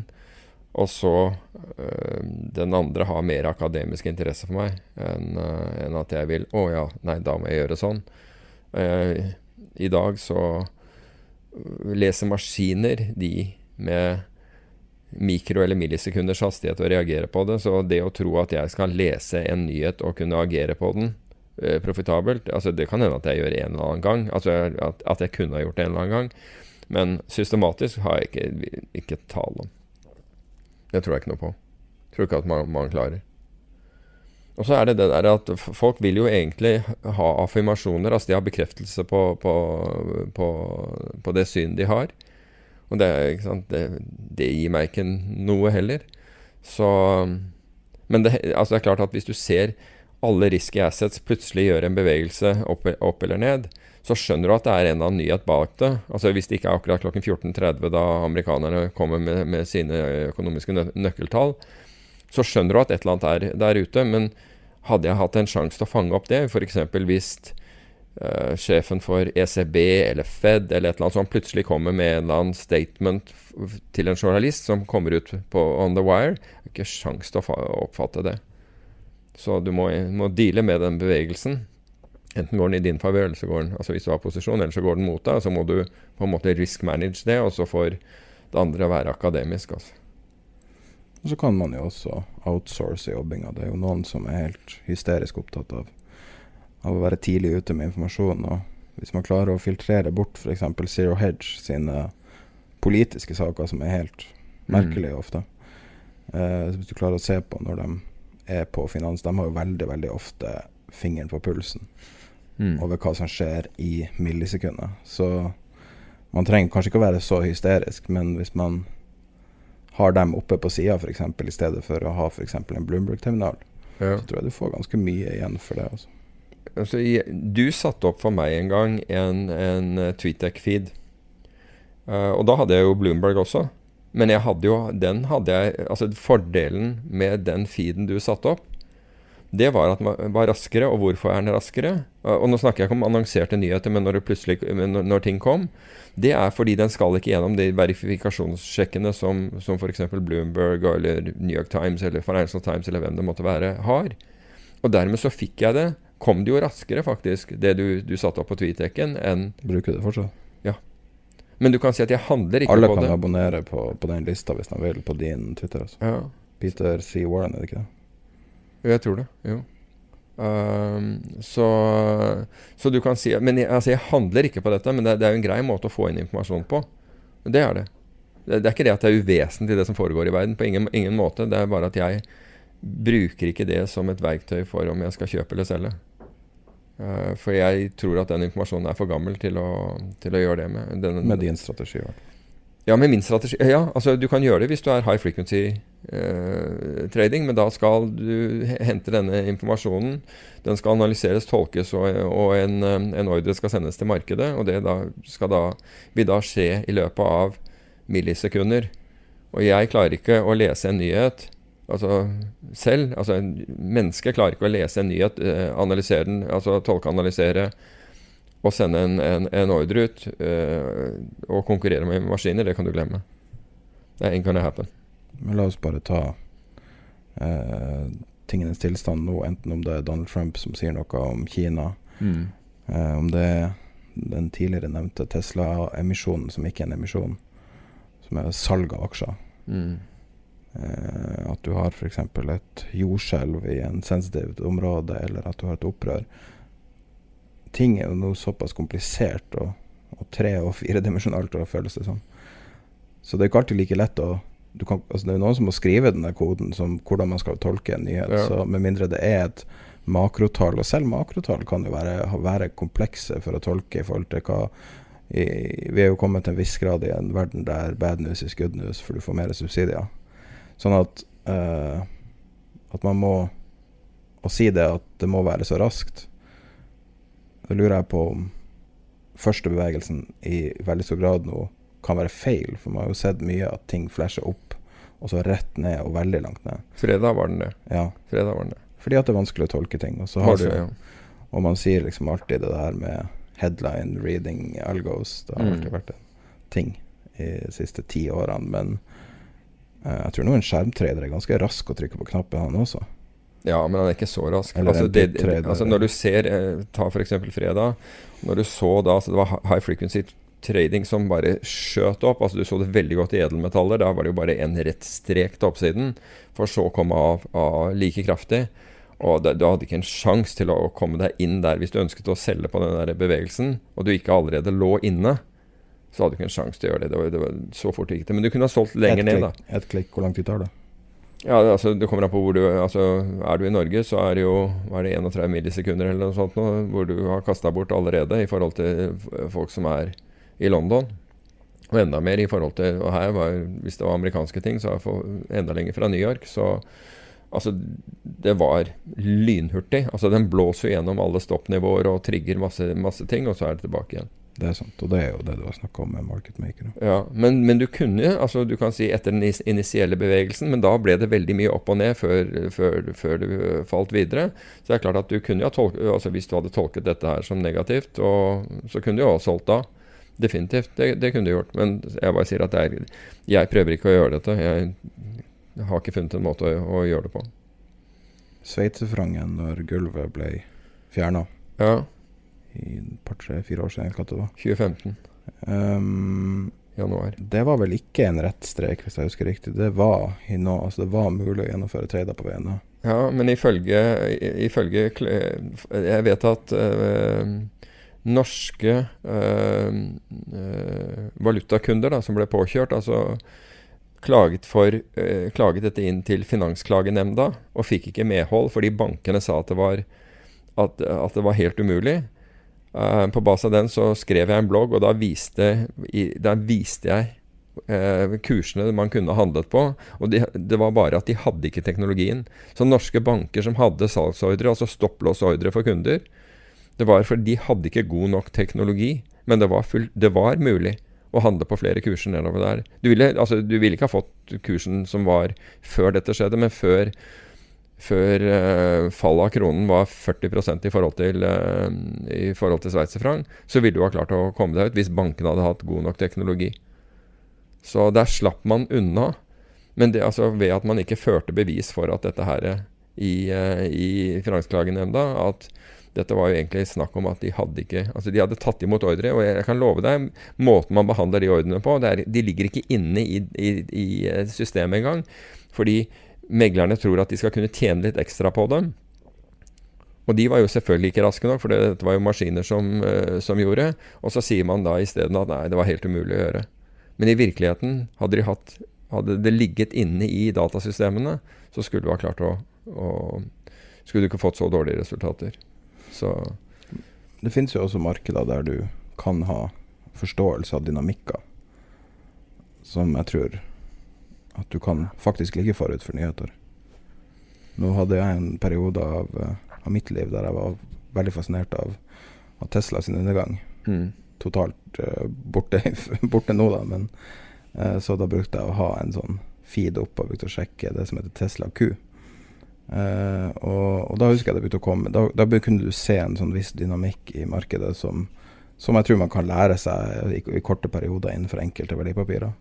Og så øh, den andre har mer akademisk interesse for meg enn øh, en at jeg vil Å ja, nei, da må jeg gjøre sånn. Uh, I dag så leser maskiner de med mikro- eller millisekunders hastighet å reagere på det. Så det å tro at jeg skal lese en nyhet og kunne agere på den eh, profitabelt altså Det kan hende at jeg gjør en eller annen gang. Altså at, at, jeg kunne ha gjort det en eller annen gang. Men systematisk har jeg ikke, ikke tall om. Det tror jeg ikke noe på. Tror ikke at man, man klarer. Og så er det det der at folk vil jo egentlig ha affirmasjoner. Altså de har bekreftelse på, på, på, på det synet de har. Og det, det, det, gir meg ikke noe heller. Så Men det, altså det, er klart at hvis du ser alle risky assets plutselig gjøre en bevegelse opp, opp, eller ned, så skjønner du at det er en eller annen nyhet bak det. Altså Hvis det ikke er akkurat klokken 14.30 da amerikanerne kommer med, med sine økonomiske nøkkeltall, så skjønner du at et eller annet er der ute. Men hadde jeg hatt en sjanse til å fange opp det, f.eks. hvis uh, sjefen for ECB eller Fed eller et eller annet som plutselig kommer med en eller annen statement til en journalist som kommer ut på On the Wire, har ikke sjanse til å oppfatte det. Så du må, må deale med den bevegelsen. Enten går den i din favør, eller så går den altså hvis du har posisjon, eller så går den mot deg. Så må du på en måte risk manage det, og så får det andre være akademisk. altså. Og så kan man jo også outsource jobbinga. Det er jo noen som er helt hysterisk opptatt av, av å være tidlig ute med informasjon. Og hvis man klarer å filtrere bort f.eks. Zero Hedge sine politiske saker, som er helt mm. merkelige ofte eh, Hvis du klarer å se på når de er på finans De har jo veldig, veldig ofte fingeren på pulsen mm. over hva som skjer i millisekunder. Så man trenger kanskje ikke å være så hysterisk, men hvis man har dem oppe på sida f.eks. i stedet for å ha f.eks. en Bloomberg-terminal, ja. så tror jeg du får ganske mye igjen for det. Altså. Altså, du satte opp for meg en gang en, en uh, TweetDeck-feed. Uh, og da hadde jeg jo Bloomberg også. Men jeg hadde jo, den hadde jeg, altså fordelen med den feeden du satte opp, det var at den var raskere. Og hvorfor er den raskere? Og nå snakker jeg ikke om annonserte nyheter, men når, når, når ting kom. Det er fordi den skal ikke gjennom de verifikasjonssjekkene som, som f.eks. Bloomberg eller New York Times eller Financial Times eller hvem det måtte være, har. Og dermed så fikk jeg det. Kom det jo raskere, faktisk, det du, du satte opp på Tweeteken, enn Bruker det fortsatt? Ja. Men du kan si at jeg handler ikke Alle på det. Alle kan abonnere på, på, den lista hvis de vil, på din Twitter. Altså. Ja. Peter C. Warren, er det ikke det? Jo, jeg tror det. Jo. Um, så, så, du kan si Men jeg, altså, jeg handler ikke på dette, men det, det, er jo en grei måte å få inn informasjon på. Det er det. det. Det er ikke det at det er uvesentlig, det som foregår i verden. På ingen, ingen, måte. Det er bare at jeg bruker ikke det som et verktøy for om jeg skal kjøpe eller selge. Uh, for jeg tror at den informasjonen er for gammel til å, til å gjøre det med. Den, med din strategi? Ja, med min strategi. Ja, altså du kan gjøre det hvis du er high frequency eh, trading, men da skal du hente denne informasjonen. Den skal analyseres, tolkes, og, og en, eh, en, ordre skal sendes til markedet. Og det da, skal da, vil da skje i løpet av millisekunder. Og jeg klarer ikke å lese en nyhet altså selv. Altså Mennesket klarer ikke å lese en nyhet, eh, analysere den, altså tolke, analysere og sende en, en, en ordre ut uh, og konkurrere med maskiner, det kan du glemme. Det ain't gonna happen. Men la oss bare ta uh, tingenes tilstand nå, enten om det er Donald Trump som sier noe om Kina, mm. uh, om det er den tidligere nevnte Tesla-emisjonen som ikke er en emisjon, som er salg av aksjer. Mm. Eh, at du har f.eks. et jordskjelv i en sensitivt område, eller at du har et opprør. Ting er jo nå såpass komplisert og, og tre- og firedimensjonalt, føles det som. Så det er ikke alltid like lett å kan, altså Det er noen som må skrive den der koden som hvordan man skal tolke en nyhet. Ja. Så Med mindre det er et makrotall, og selv makrotall kan jo være, være komplekse for å tolke i forhold til hva i, Vi er jo kommet til en viss grad i en verden der bad news is good news, for du får mer subsidier. Sånn at uh, at man må å si det at det må være så raskt, da lurer jeg på om første bevegelsen i veldig stor grad nå kan være feil. For man har jo sett mye at ting flasher opp, og så rett ned og veldig langt ned. Fredag var den det. Ja. Fredag var den det. Fordi at det er vanskelig å tolke ting. Og så har du ja. Og man sier liksom alltid det der med headline reading algos. Det har Mm. alltid vært en ting i de siste ti årene. Men jeg tror nå en skjermtrader er ganske rask å trykke på knappen, han også. Ja, men han er ikke så rask. Altså, det, altså når du ser eh, Ta f.eks. fredag. Når du så da så Det var high frequency trading som bare skjøt opp. Altså Du så det veldig godt i edelmetaller. Da var det jo bare en rett strek til oppsiden, for så å komme av, av like kraftig. Og det, du hadde ikke en sjanse til å komme deg inn der hvis du ønsket å selge på den der bevegelsen, og du ikke allerede lå inne. Så hadde du ikke en sjanse til å gjøre det. Det var, det var så fort gikk det. Men du kunne ha solgt lenger ned, da. Ett et klikk, hvor lang tid tar det? Ja, altså, det kommer an på hvor du altså, Er du i Norge, så er det jo er det 31 millisekunder eller noe sånt nå, hvor du har kasta bort allerede i forhold til folk som er i London. Og enda mer i forhold til Og her var Hvis det var amerikanske ting, så er det enda lenger fra New York. Så altså Det var lynhurtig. Altså Den blåser gjennom alle stoppnivåer og trigger masse, masse ting, og så er det tilbake igjen. Det er sant. Og det er jo det du har snakka om med market maker. Ja, men, men du kunne, altså du kan si etter den initielle bevegelsen, men da ble det veldig mye opp og ned før, før, før du øh, falt videre. Så det er klart at du kunne jo ha tolket, altså hvis du hadde tolket dette her som negativt, og, så kunne du jo ha solgt da. Definitivt, det, det kunne du gjort. Men jeg bare sier at er, jeg prøver ikke å gjøre dette. Jeg har ikke funnet en måte å, å gjøre det på. Sveitsefrangen når gulvet ble fjerna Ja, i et par, tre, fire år siden, hva det var. 2015, Um, januar. det var vel ikke en rett strek, hvis jeg husker riktig. Det var, nå, altså det var mulig å gjennomføre trader på VNA. Ja, men ifølge, ifølge Jeg vet at øh, norske øh, valutakunder da, som ble påkjørt, altså klaget, for, øh, klaget dette inn til Finansklagenemnda og fikk ikke medhold fordi bankene sa at det var, at, at det var helt umulig. Eh, på base av den så skrev jeg en blogg, og da viste, der viste jeg eh, kursene man kunne handlet på. Og de, det var bare at de hadde ikke teknologien. Så norske banker som hadde salgsordre, altså stopplåsordre for kunder, det var fordi de hadde ikke god nok teknologi. Men det var, full, det var mulig å handle på flere kurser nedover der. Du ville, altså, du ville ikke ha fått kursen som var før dette skjedde, men før, før eh, fallet av kronen var 40% i forhold til, uh, i forhold til sveitserfranc, så ville du ha klart å komme deg ut hvis bankene hadde hatt god nok teknologi. Så der slapp man unna. Men det, altså, ved at man ikke førte bevis for at dette her i, eh, i Finansklagenemnda, at dette var jo egentlig snakk om at de hadde ikke Altså de hadde tatt imot ordre, og jeg kan love deg måten man behandler de ordrene på er, De ligger ikke inne i, i, i eh, systemet engang. Fordi meglerne tror at de skal kunne tjene litt ekstra på dem. Og de var jo selvfølgelig ikke raske nok, for det, dette var jo maskiner som, eh, som gjorde. Og så sier man da isteden at nei, det var helt umulig å gjøre. Men i virkeligheten, hadde, de hatt, hadde det ligget inne i datasystemene, så skulle du ha klart å, å Skulle du ikke fått så dårlige resultater. Så Det finnes jo også markeder der du kan ha forståelse av dynamikker, som jeg tror at du kan faktisk ligge forut for nyheter. Nå hadde jeg en periode av, eh, av mitt liv der jeg var veldig fascinert av, av Tesla sin undergang. mm. Totalt uh, borte, borte nå, da, men uh, så da brukte jeg å ha en sånn feed opp og brukte å sjekke det som heter Tesla Q. Uh, og, og da husker jeg det begynte å komme Da, da kunne du se en sånn viss dynamikk i markedet som, som jeg tror man kan lære seg i, i korte perioder innenfor enkelte verdipapirer.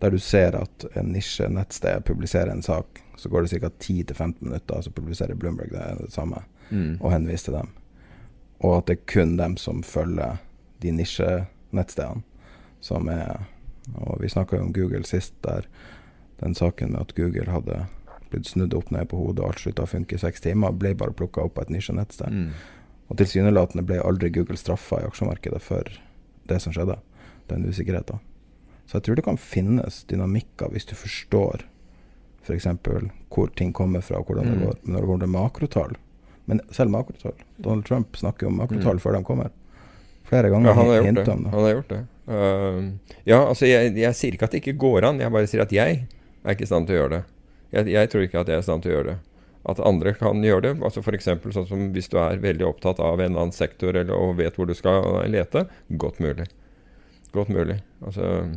Der du ser at en nisje nettsted publiserer en sak, så går det ca. 10-15 minutter, så publiserer Bloomberg det, det samme, Mm. og henviser til dem. Og at det er kun dem som følger de nisjenettstedene som er Og vi snakka jo om Google sist, der den saken med at Google hadde blitt snudd opp ned på hodet og alt slutta å funke i seks timer, ble bare plukka opp av et nisjenettsted. Mm. Og tilsynelatende ble aldri Google straffa i aksjemarkedet for det som skjedde. Den usikkerheten. Så jeg tror det kan finnes dynamikker hvis du forstår f.eks. hvor ting kommer fra, og hvordan det Mm. går. Men når det går til makrotall Men selv makrotall Donald Trump snakker jo om makrotall Mm. før de kommer. Flere ganger Ja, han har gjort det. det. Han har gjort det. Uh, ja, altså jeg, jeg sier ikke at det ikke går an, jeg bare sier at jeg er ikke i stand til å gjøre det. Jeg, jeg tror ikke at jeg er i stand til å gjøre det. at andre kan gjøre det. altså F.eks. sånn som hvis du er veldig opptatt av en annen sektor eller, og vet hvor du skal lete. Godt mulig. Godt mulig. Altså,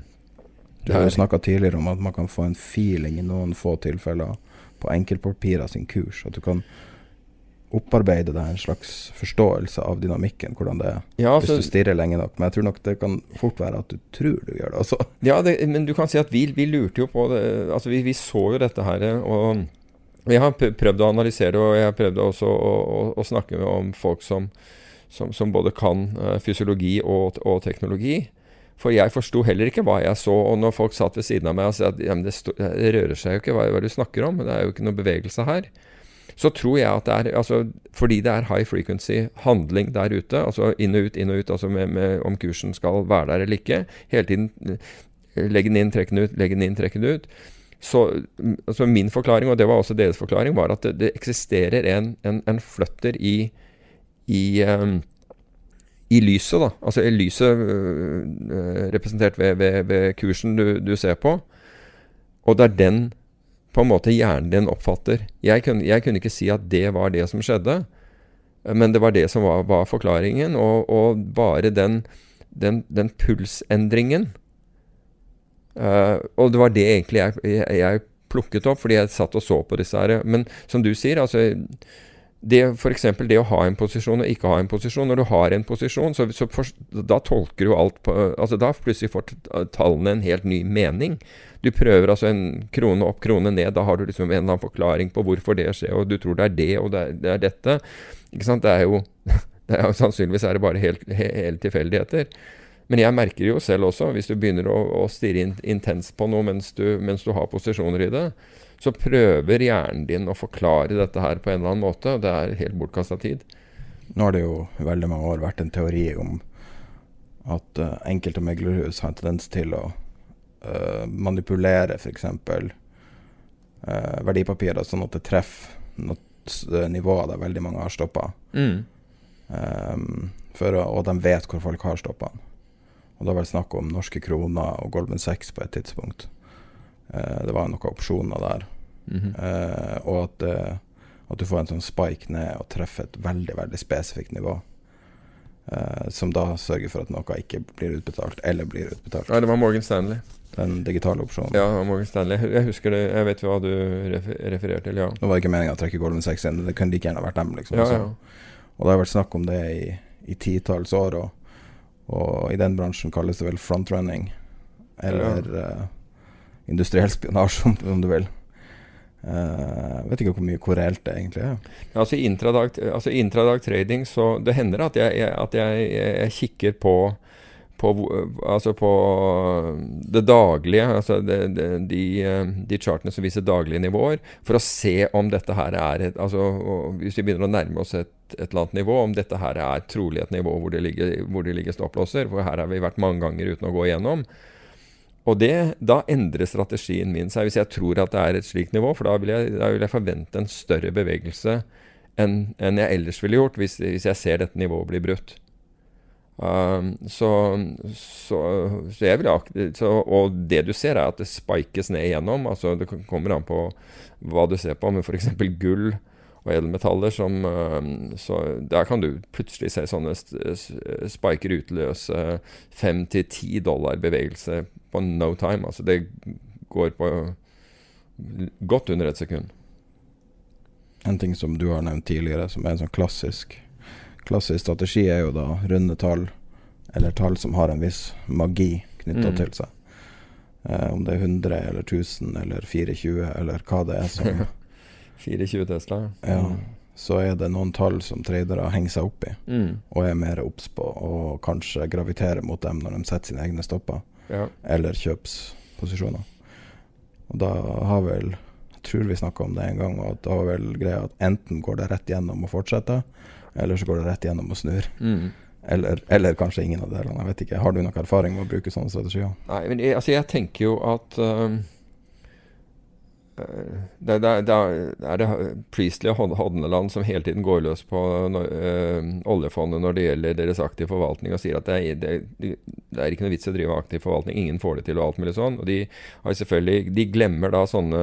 du har jo snakka tidligere om at man kan få en feeling i noen få tilfeller på enkeltpapirer sin kurs. At du kan opparbeide deg en slags forståelse av dynamikken, hvordan det er ja, altså, hvis du stirrer lenge nok. Men jeg tror nok det kan fort være at du tror du gjør det også. Ja, det, men du kan si at vi, vi lurte jo på det. Altså, vi, vi så jo dette her. og jeg har prøvd å analysere og jeg har prøvd også å, å, å snakke med om folk som, som, som både kan uh, fysiologi og, og, teknologi. For jeg forsto heller ikke hva jeg så. Og når folk satt ved siden av meg og sa at det, det, rører seg jo ikke hva, hva, du snakker om, det er jo ikke noe bevegelse her. Så tror jeg at det er altså, Fordi det er high frequency handling der ute, altså inn og ut, inn og ut, altså med, med om kursen skal være der eller ikke, hele tiden eh, legge den inn, trekke den ut, legge den inn, trekke den ut så altså Min forklaring, og det var også deres forklaring, var at det, det eksisterer en, en, en, fløtter i, i, um, i lyset. da, Altså i lyset øh, representert ved, ved, ved kursen du, du, ser på. Og det er den på en måte hjernen din oppfatter. Jeg kunne, jeg kunne, ikke si at det var det som skjedde, men det var det som var, var forklaringen. Og, og bare den, den, den pulsendringen øh, og det var det egentlig jeg, jeg, jeg, plukket opp, fordi jeg satt og så på disse her. Men som du sier, altså det F.eks. det å ha en posisjon og ikke ha en posisjon. Når du har en posisjon, så, så for, da tolker du alt på altså Da plutselig får tallene en helt ny mening. Du prøver altså en krone opp, krone ned. Da har du liksom en eller annen forklaring på hvorfor det skjer, og du tror det er det, og det er, det er dette. Ikke sant? Det er jo, det er jo Sannsynligvis er det bare helt, helt tilfeldigheter. Men jeg merker jo selv også, hvis du begynner å, å stirre in, intenst på noe mens du, mens du, har posisjoner i det, så prøver hjernen din å forklare dette her på en eller annen måte. og Det er helt bortkasta tid. Nå har det jo veldig mange år vært en teori om at uh, enkelte meglerhus har en tendens til å uh, manipulere f.eks. Uh, verdipapirer sånn at det treffer noe nivå der veldig mange har stoppa. Mm. Um, og de vet hvor folk har stoppa. Og det var snakk om norske kroner og Golden Sex på et tidspunkt. Uh, det var noen opsjoner der. Mm -hmm. eh, og at, uh, at, du får en sånn spike ned og treffer et veldig, veldig spesifikt nivå. Uh, som da sørger for at noe ikke blir utbetalt, eller blir utbetalt. Ja, det var Morgan Stanley. Den digitale opsjonen. Ja, Morgan Stanley. Jeg husker det, jeg vet hva du refererte til, ja. Nå var det ikke meninga å trekke Golden 6 inn, det kunne like gjerne vært dem, liksom. Ja, ja. Og det har vært snakk om det i, i titalls år. og og i den bransjen kalles det vel frontrunning. Eller ja. uh, industriell spionasje, om du vil. Uh, vet ikke hvor mye hvor det egentlig er. Altså intradag, altså intradag trading, så det hender at jeg, at jeg, jeg kikker på, på, altså på det daglige, altså det, det, de, de, chartene som viser daglige nivåer, for å se om dette her er et altså, Hvis vi begynner å nærme oss et et eller annet nivå, om dette her er trolig et nivå hvor det ligger, hvor det ligger stopplåser. For her har vi vært mange ganger uten å gå igjennom. Og det, da endrer strategien min seg, hvis jeg tror at det er et slikt nivå. For da vil jeg, da vil jeg forvente en større bevegelse enn, en jeg ellers ville gjort hvis, hvis, jeg ser dette nivået bli brutt. Um, så, så, så, jeg vil så, Og det du ser, er at det spikes ned igjennom. Altså det kommer an på hva du ser på. Men f.eks. gull og edelmetaller som eh, Så der kan du plutselig se sånne spiker utløse fem til ti dollar bevegelse på no time. Altså det går på godt under et sekund. En ting som du har nevnt tidligere, som er en sånn klassisk Klassisk strategi, er jo da runde tall, eller tall som har en viss magi knytta mm. til seg. Eh, om det er 100 eller 1000 eller 420 eller hva det er som 24 Tesla. Ja. Så er det noen tall som tradere henger seg opp i, mm. og er mer obs på, og kanskje graviterer mot dem når de setter sine egne stopper, ja. eller kjøpsposisjoner. Og da har vel Jeg tror vi snakka om det en gang, og da var vel greia at enten går det rett gjennom og fortsetter, eller så går det rett gjennom og snur. Mm. Eller, eller, kanskje ingen av delene. Jeg vet ikke. Har du noe erfaring med å bruke sånne strategier? Nei, men jeg, altså jeg tenker jo at uh, det, det, det, er det Priestley og Hodneland som hele tiden går løs på uh, oljefondet når det gjelder deres aktiv forvaltning, og sier at det er, det, er ikke noe vits i å drive aktiv forvaltning, ingen får det til og alt mulig sånn. Og de har selvfølgelig De glemmer da sånne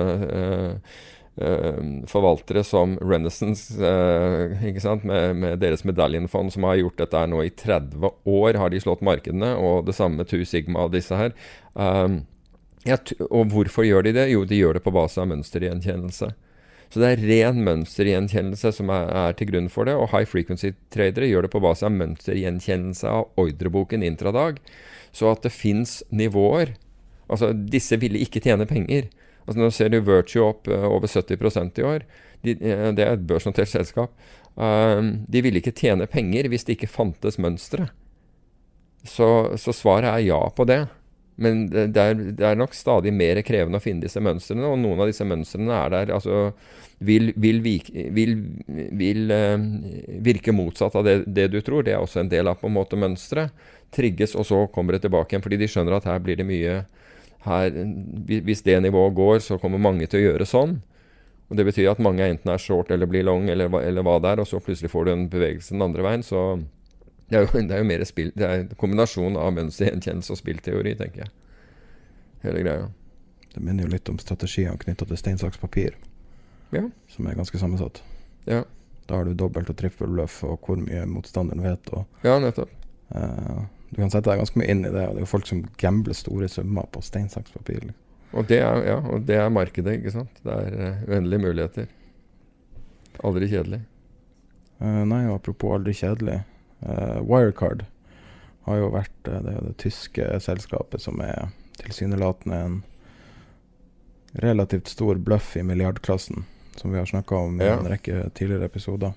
eh, forvaltere som Renaissance, eh? Med, med deres medaljenfond, som har gjort dette nå i 30 år, har de slått markedene. Og det samme med Two Sigma og disse her. Um, og hvorfor gjør de det? Jo, de gjør det på base av mønstergjenkjennelse. Så det er ren mønstergjenkjennelse som er, til grunn for det. Og high frequency-tradere gjør det på base av mønstergjenkjennelse av ordreboken intradag. Så at det fins nivåer. Altså, disse ville ikke tjene penger. Altså, nå ser du Virtue opp uh, over 70% i år. De, uh, det er et børsnotert selskap. Uh, de ville ikke tjene penger hvis det ikke fantes mønstre. Så, så svaret er ja på det. Men det er, det er, nok stadig mer krevende å finne disse mønstrene, og noen av disse mønstrene er der altså vil, vil, vil, vil uh, virke motsatt av det, det, du tror. Det er også en del av på en måte mønsteret. Trigges, og så kommer det tilbake igjen. Fordi de skjønner at her blir det mye her, Hvis det nivået går, så kommer mange til å gjøre sånn. Og Det betyr at mange enten er short eller blir long, eller, eller hva det er, og så plutselig får du en bevegelse den andre veien. så det er, jo, det er jo, mer spill Det er en kombinasjon av mønstergjenkjennelse og spillteori, tenker jeg. Hele greia. Det minner jo litt om strategiene knytta til stein, saks, papir, ja. som er ganske sammensatt. Ja. Da har du dobbelt og trippel bløff og hvor mye motstanderen vet. Og, ja, nettopp. Uh, du kan sette deg ganske mye inn i det. Og det er jo folk som gambler store summer på stein, saks, papir. Liksom. Og det, er, ja, og det er markedet, ikke sant. Det er uh, uendelige muligheter. Aldri kjedelig. Uh, nei, apropos aldri kjedelig. Uh, Wirecard har jo vært uh, det, det, tyske selskapet som er tilsynelatende en relativt stor bløff i milliardklassen, som vi har snakka om i en rekke tidligere episoder.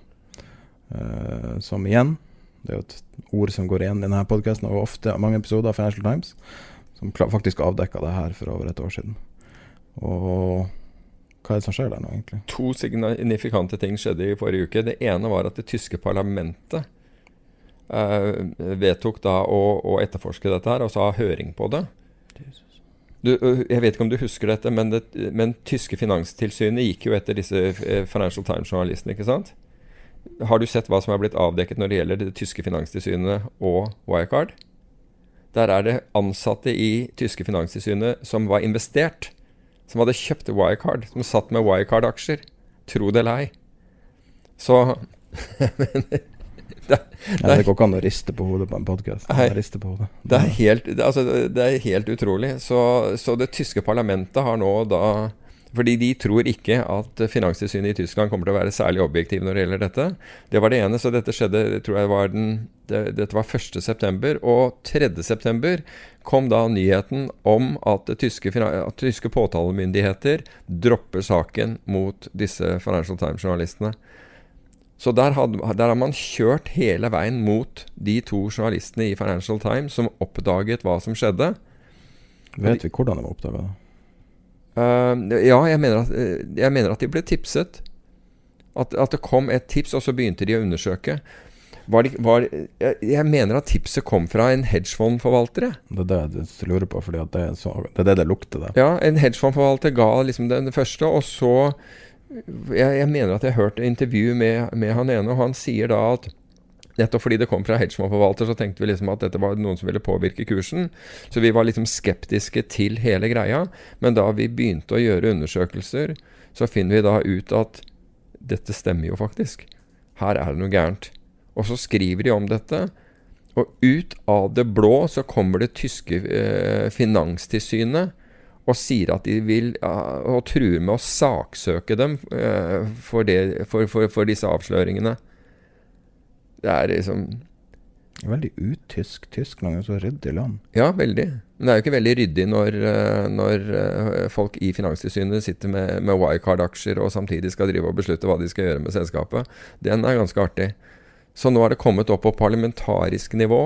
Uh, som igjen Det er jo et ord som går igjen i denne podkasten, og ofte mange episoder av Financial Times, som faktisk avdekka det her for over et år siden. Og hva er det som skjer der nå, egentlig? To signifikante ting skjedde i forrige uke. Det ene var at det tyske parlamentet vedtok da å, å, etterforske dette her, og så ha høring på det. Du, jeg vet ikke om du husker dette, men, det, men tyske finanstilsynet gikk jo etter disse eh, Financial Times-journalistene, ikke sant? Har du sett hva som er blitt avdekket når det gjelder det tyske finanstilsynet og Wirecard? Der er det ansatte i tyske finanstilsynet som var investert. Som hadde kjøpt Wirecard. Som satt med Wirecard-aksjer. Tro det eller ei. Så det, det, det, går ikke an å riste på hodet på en podkast. Det, det, er helt, altså, det er helt utrolig. Så, så, det tyske parlamentet har nå da fordi de tror ikke at Finanstilsynet i Tyskland kommer til å være særlig objektiv når det gjelder dette. Det var det ene. Så dette skjedde tror jeg var den, det, Dette var 1.9. Og 3.9. kom da nyheten om at tyske, at tyske påtalemyndigheter dropper saken mot disse Financial Times-journalistene. Så der, had, der, har man kjørt hele veien mot de to journalistene i Financial Times som oppdaget hva som skjedde. Vet vi hvordan de oppdaga det? Uh, ja, jeg mener, at, eh, jeg mener, at, de ble tipset. At, at, det kom et tips, og så begynte de å undersøke. Var de, var, jeg, jeg, mener at tipset kom fra en hedgefondforvalter. Det er det jeg lurer på, for det, det, er det det lukter. Det. Ja, en hedgefondforvalter ga liksom den første, og så jeg, jeg, mener at jeg har hørt intervju med, med, han ene, og han sier da at nettopp fordi det kom fra hedgefondforvalter, så tenkte vi liksom at dette var noen som ville påvirke kursen. Så vi var liksom skeptiske til hele greia. Men da vi begynte å gjøre undersøkelser, så finner vi da ut at dette stemmer jo faktisk. Her er det noe gærent. Og så skriver de om dette. Og ut av det blå så kommer det tyske eh, finanstilsynet og sier at de vil og truer med å saksøke dem uh, for, det, for, for, for, disse avsløringene. Det er liksom Veldig utysk. Tyskland er så ryddig land. Ja, veldig. Men det er jo ikke veldig ryddig når, eh, når eh, folk i Finanstilsynet sitter med, med Wirecard-aksjer og samtidig skal drive og beslutte hva de skal gjøre med selskapet. Den er ganske artig. Så nå er det kommet opp på parlamentarisk nivå.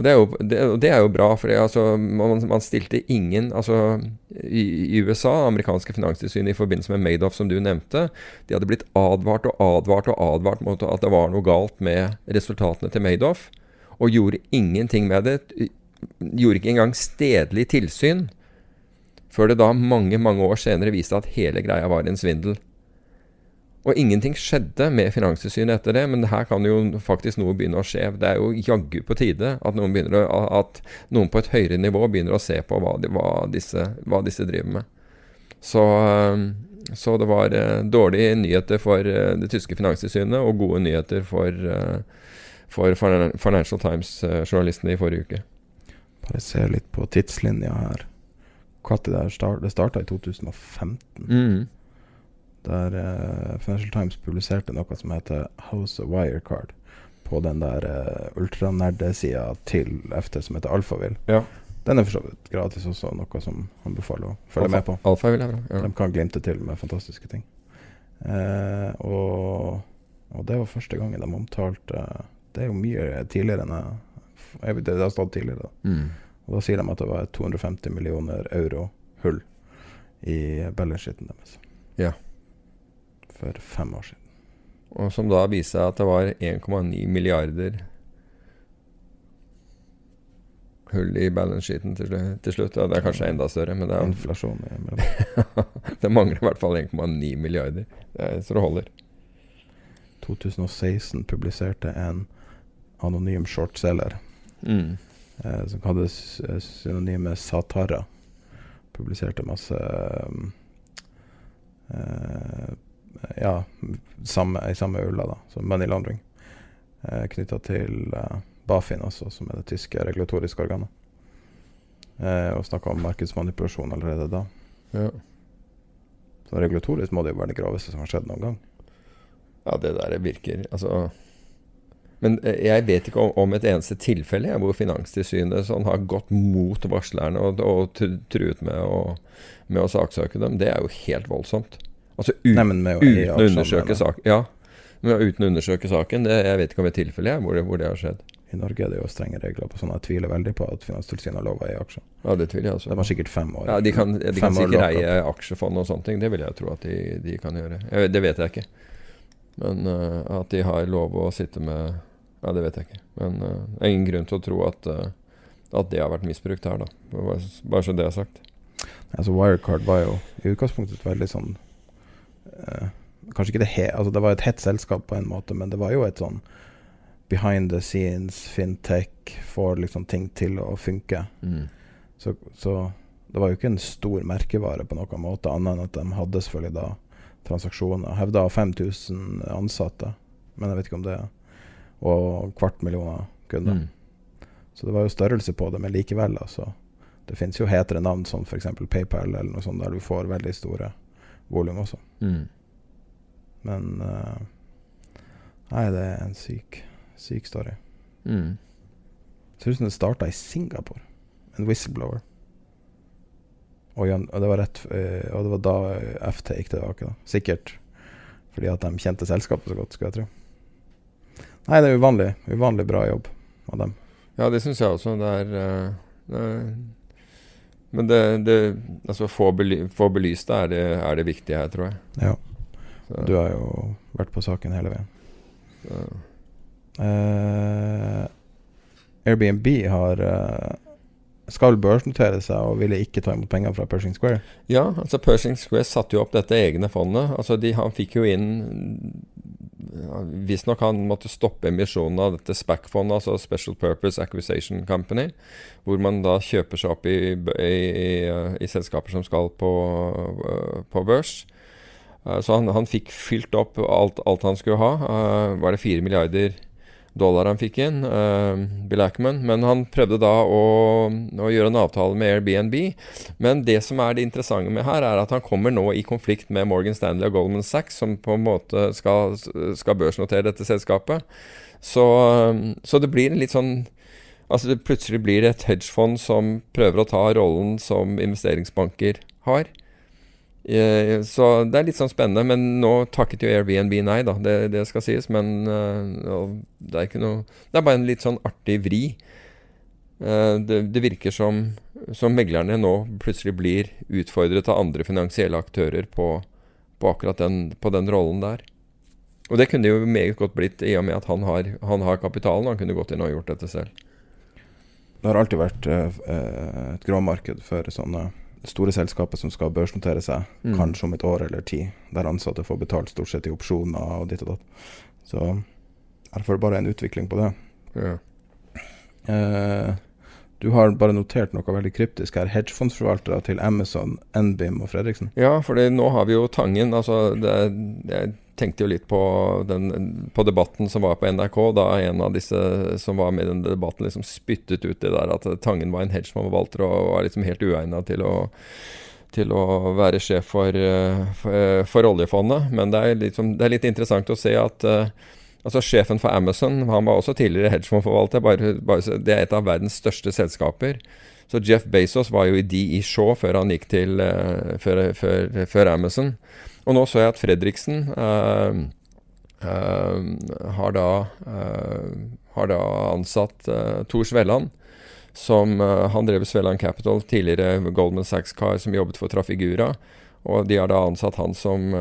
Og det er jo, det, det er jo bra, for altså, man, man, stilte ingen altså, i, i, USA, amerikanske finanstilsyn i forbindelse med Madoff, som du nevnte, de hadde blitt advart og advart og advart mot at det var noe galt med resultatene til Madoff, og gjorde ingenting med det. Gjorde ikke engang stedlig tilsyn, før det da mange, mange år senere viste at hele greia var en svindel. Og ingenting skjedde med Finanstilsynet etter det, men her kan jo faktisk noe begynne å skje. Det er jo jaggu på tide at noen, å, at noen, på et høyere nivå begynner å se på hva, de, hva, disse, hva disse, driver med. Så, så det var eh, dårlige nyheter for eh, det tyske finanstilsynet og gode nyheter for, eh, for Financial Times-journalistene i forrige uke. Bare se litt på tidslinja her. Når det, starta? det starta i 2015. Mm. Der uh, Financial Times publiserte noe som heter House of Wirecard. På den der uh, ultranerdesida til FT som heter Alphaville. Ja. Den er for så vidt gratis også, noe som anbefaler å følge Alfa, med på. Alfa vil jeg bra. Ja. De kan glimte til med fantastiske ting. Uh, og, og det var første gangen de omtalte Det er jo mye tidligere enn jeg, Det har stått tidligere. da. Mm. Og da sier de at det var et 250 millioner euro hull i balance-sheeten deres. Ja. For fem år siden. Og som da viser seg at det var 1,9 milliarder hull i balance-sheeten til, til slutt. Ja, det er kanskje enda større, men det, er, Inflasjon det mangler i hvert fall 1,9 milliarder. Det er, så det holder. 2016 publiserte en anonym shortselger Mm. eh, som hadde eh, synonymet Satara. Publiserte masse eh, Ja, samme, i samme ulla, da. Så money laundering. Eh, Knytta til eh, Bafin også, som er det tyske regulatoriske organet. Eh, og snakka om markedsmanipulasjon allerede da. Ja. Så regulatorisk må det jo være det groveste som har skjedd noen gang. ja, det der virker Altså Men eh, jeg vet ikke om, om et eneste tilfelle hvor Finanstilsynet sånn, har gått mot varslerne og, og truet med å, med å saksøke dem. Det er jo helt voldsomt. Altså ut, Nei, men med uten å undersøke saken. Ja, men uten å undersøke saken. Det, jeg vet ikke om det er jeg, hvor, det, hvor det har skjedd. I Norge er det jo strenge regler på sånn. Jeg tviler veldig på at Finanstilsynet har lov å eie aksjer. Ja, det tviler jeg også. De har sikkert fem år. Ja, De kan, de kan sikkert eie aksjefond og sånne ting. Det vil jeg tro at de, de kan gjøre. Jeg, det vet jeg ikke. Men uh, at de har lov å sitte med Ja, det vet jeg ikke. Men uh, det er ingen grunn til å tro at, uh, at det har vært misbrukt her, da. Bare, bare så det er sagt. Altså Wirecard var jo i utgangspunktet veldig sånn Kanskje ikke det he Altså det var et hett selskap på en måte, men det var jo et sånn behind the scenes, fintech, får liksom ting til å funke. Mm. Så, så det var jo ikke en stor merkevare på noen måte, annet enn at de hadde selvfølgelig da transaksjoner. Hevda 5000 ansatte, men jeg vet ikke om det Og kvart millioner kunder. Mm. Så det var jo størrelse på det, men likevel, altså. Det finnes jo hetere navn som f.eks. PayPal eller noe sånt, der du får veldig store volum også. Mm. Men uh, Nei, det er en syk, syk story. Mm. Ser ut som det starta i Singapore. En whistleblower. Og, og, det var rett, eh, og det var da FT gikk tilbake. da Sikkert fordi at de kjente selskapet så godt, skulle jeg tro. Nei, det er uvanlig. Uvanlig bra jobb av dem. Ja, det syns jeg også. Det er, eh, det er Men det, det Altså, få, bely, få belyst det er, det er det viktige her, tror jeg. Ja. Så, Du har jo vært på saken hele veien. Eh, Airbnb har uh, skal børsnotere seg og ville ikke ta imot penger fra Pershing Square. Ja, altså Pershing Square satte jo opp dette egne fondet. Altså de, Han fikk jo inn Visstnok han måtte stoppe emisjonen av dette SPAC-fondet, altså Special Purpose Acquisition Company, hvor man da kjøper seg opp i, i, i, i selskaper som skal på, på børs. Eh, Så han, han fikk fylt opp alt, alt han skulle ha. Eh, var det fire milliarder dollar han fikk inn, uh, Bill Ackman. Men han prøvde da å, å gjøre en avtale med Airbnb. Men det som er det interessante med her, er at han kommer nå i konflikt med Morgan Stanley og Goldman Sachs, som på en måte skal, skal børsnotere dette selskapet. Så, så det blir litt sånn Altså det plutselig blir et hedgefond som prøver å ta rollen som investeringsbanker har. Eh, Så det er litt sånn spennende. Men nå takket jo Airbnb nei, da. Det, det skal sies. Men eh, det er ikke noe Det er bare en litt sånn artig vri. Eh, Det, det virker som, som meglerne nå plutselig blir utfordret av andre finansielle aktører på, på akkurat den, på den rollen der. Og det kunne det jo meget godt blitt i og med at han har, han har kapitalen. Han kunne gått inn og gjort dette selv. Det har alltid vært et gråmarked for sånne store selskapet som skal børsnotere seg, Mm. kanskje om et år eller ti, der ansatte får betalt stort sett i opsjoner og ditt og datt. Så her får det bare en utvikling på det. Ja. Eh, Du har bare notert noe veldig kryptisk her. Hedgefondsforvaltere til Amazon, NBIM og Fredriksen. Ja, for nå har vi jo Tangen. altså det, Jeg tenkte jo litt på, den, på debatten som var på NRK, da en av disse som var med i den debatten, liksom spyttet ut det der at Tangen var en hedgefondsforvalter og var liksom helt uegna til å til å være sjef for, for, for oljefondet. Men det er, liksom, det er, litt interessant å se at uh, Altså Sjefen for Amazon han var også tidligere hedgefondforvalter. Det er et av verdens største selskaper. Så Jeff Bezos var jo i DE Shaw før han gikk til uh, før, før, før, Amazon. Og nå så jeg at Fredriksen uh, uh, har, da, har, da, ansatt Tor Svelland. Som Han drev Svelland Capital, tidligere Goldman Sachs-kar som jobbet for Trafigura. Og de har da ansatt han som,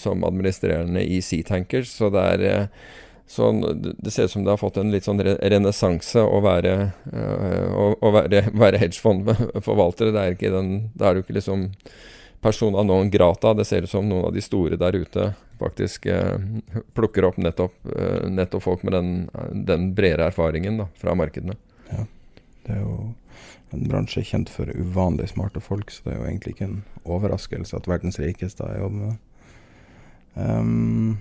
som administrerende i Sea Tankers. Så det er så det ser ut som det har fått en litt sånn renessanse å være, å, være, være hedgefondforvaltere. Det er da er du ikke liksom persona non grata. Det ser ut som noen av de store der ute faktisk eh, plukker opp nettopp, eh, nettopp, folk med den, den bredere erfaringen da, fra markedene. Ja, det er jo en bransje kjent for uvanlig smarte folk, så det er jo egentlig ikke en overraskelse at verdens rikeste har jobbet med. Um,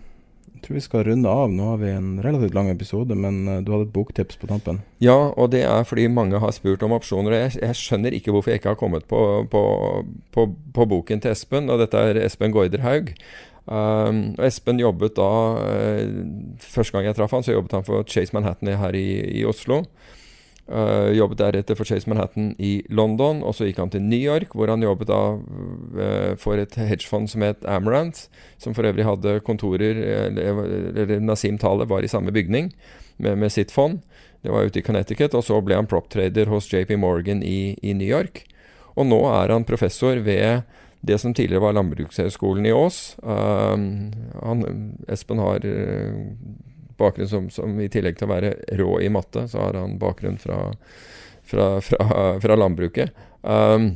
jeg tror vi skal runde av. Nå har vi en relativt lang episode, men uh, du hadde et boktips på tampen? Ja, og det er fordi mange har spurt om opsjoner. og Jeg, jeg skjønner ikke hvorfor jeg ikke har kommet på, på, på, på boken til Espen, og dette er Espen Gaarderhaug. Um, Espen jobbet da uh, Første gang jeg traff han, så jobbet han for Chase Manhattan her i, i Oslo. Uh, jobbet deretter for Chase Manhattan i London, og så gikk han til New York, hvor han jobbet da uh, for et hedgefond som het Amaranth, som for øvrig hadde kontorer Eller, eller Nasim Taleh var i samme bygning med, med, sitt fond. Det var ute i Connecticut, og så ble han prop-trader hos JP Morgan i, i, New York. Og nå er han professor ved det som tidligere var Landbrukshøgskolen i Ås. Uh, han, Espen har bakgrunn som, som, i tillegg til å være rå i matte, så har han bakgrunn fra, fra, fra, fra landbruket. Um,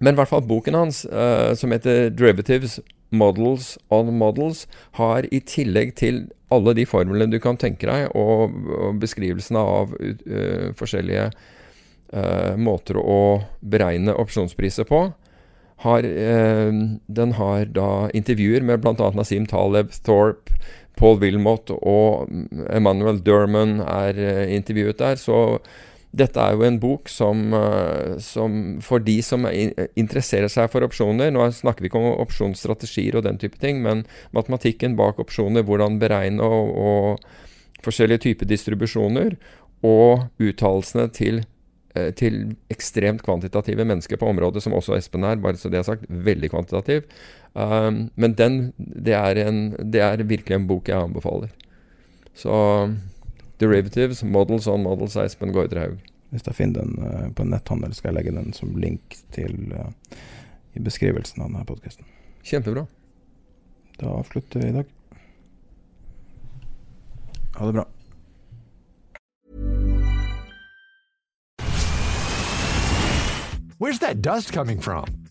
men i hvert fall boken hans, uh, som heter 'Derivatives Models on Models', har i tillegg til alle de formlene du kan tenke deg, og, og beskrivelsene av uh, forskjellige uh, måter å beregne opsjonspriser på, har, den har da intervjuer med bl.a. Nasim Taleb, Thorpe, Paul Wilmot og Emmanuel Derman er uh, intervjuet der. Så dette er jo en bok som, uh, som for de som interesserer seg for opsjoner Nå snakker vi ikke om opsjonsstrategier og den type ting, men matematikken bak opsjoner, hvordan beregne og, og forskjellige typer distribusjoner, og uttalelsene til Eh, til ekstremt kvantitative mennesker på området, som også Espen er, bare så det er sagt. Veldig kvantitativ. Um, men den, det er, en, det er, virkelig en bok jeg anbefaler. Så Derivatives, Models on Models av Espen Gaarderhaug. Hvis jeg finner den uh, på netthandel, skal jeg legge den som link til uh, i beskrivelsen av denne podkasten. Kjempebra. Da avslutter vi i dag. Ha det bra. Where's that dust coming from?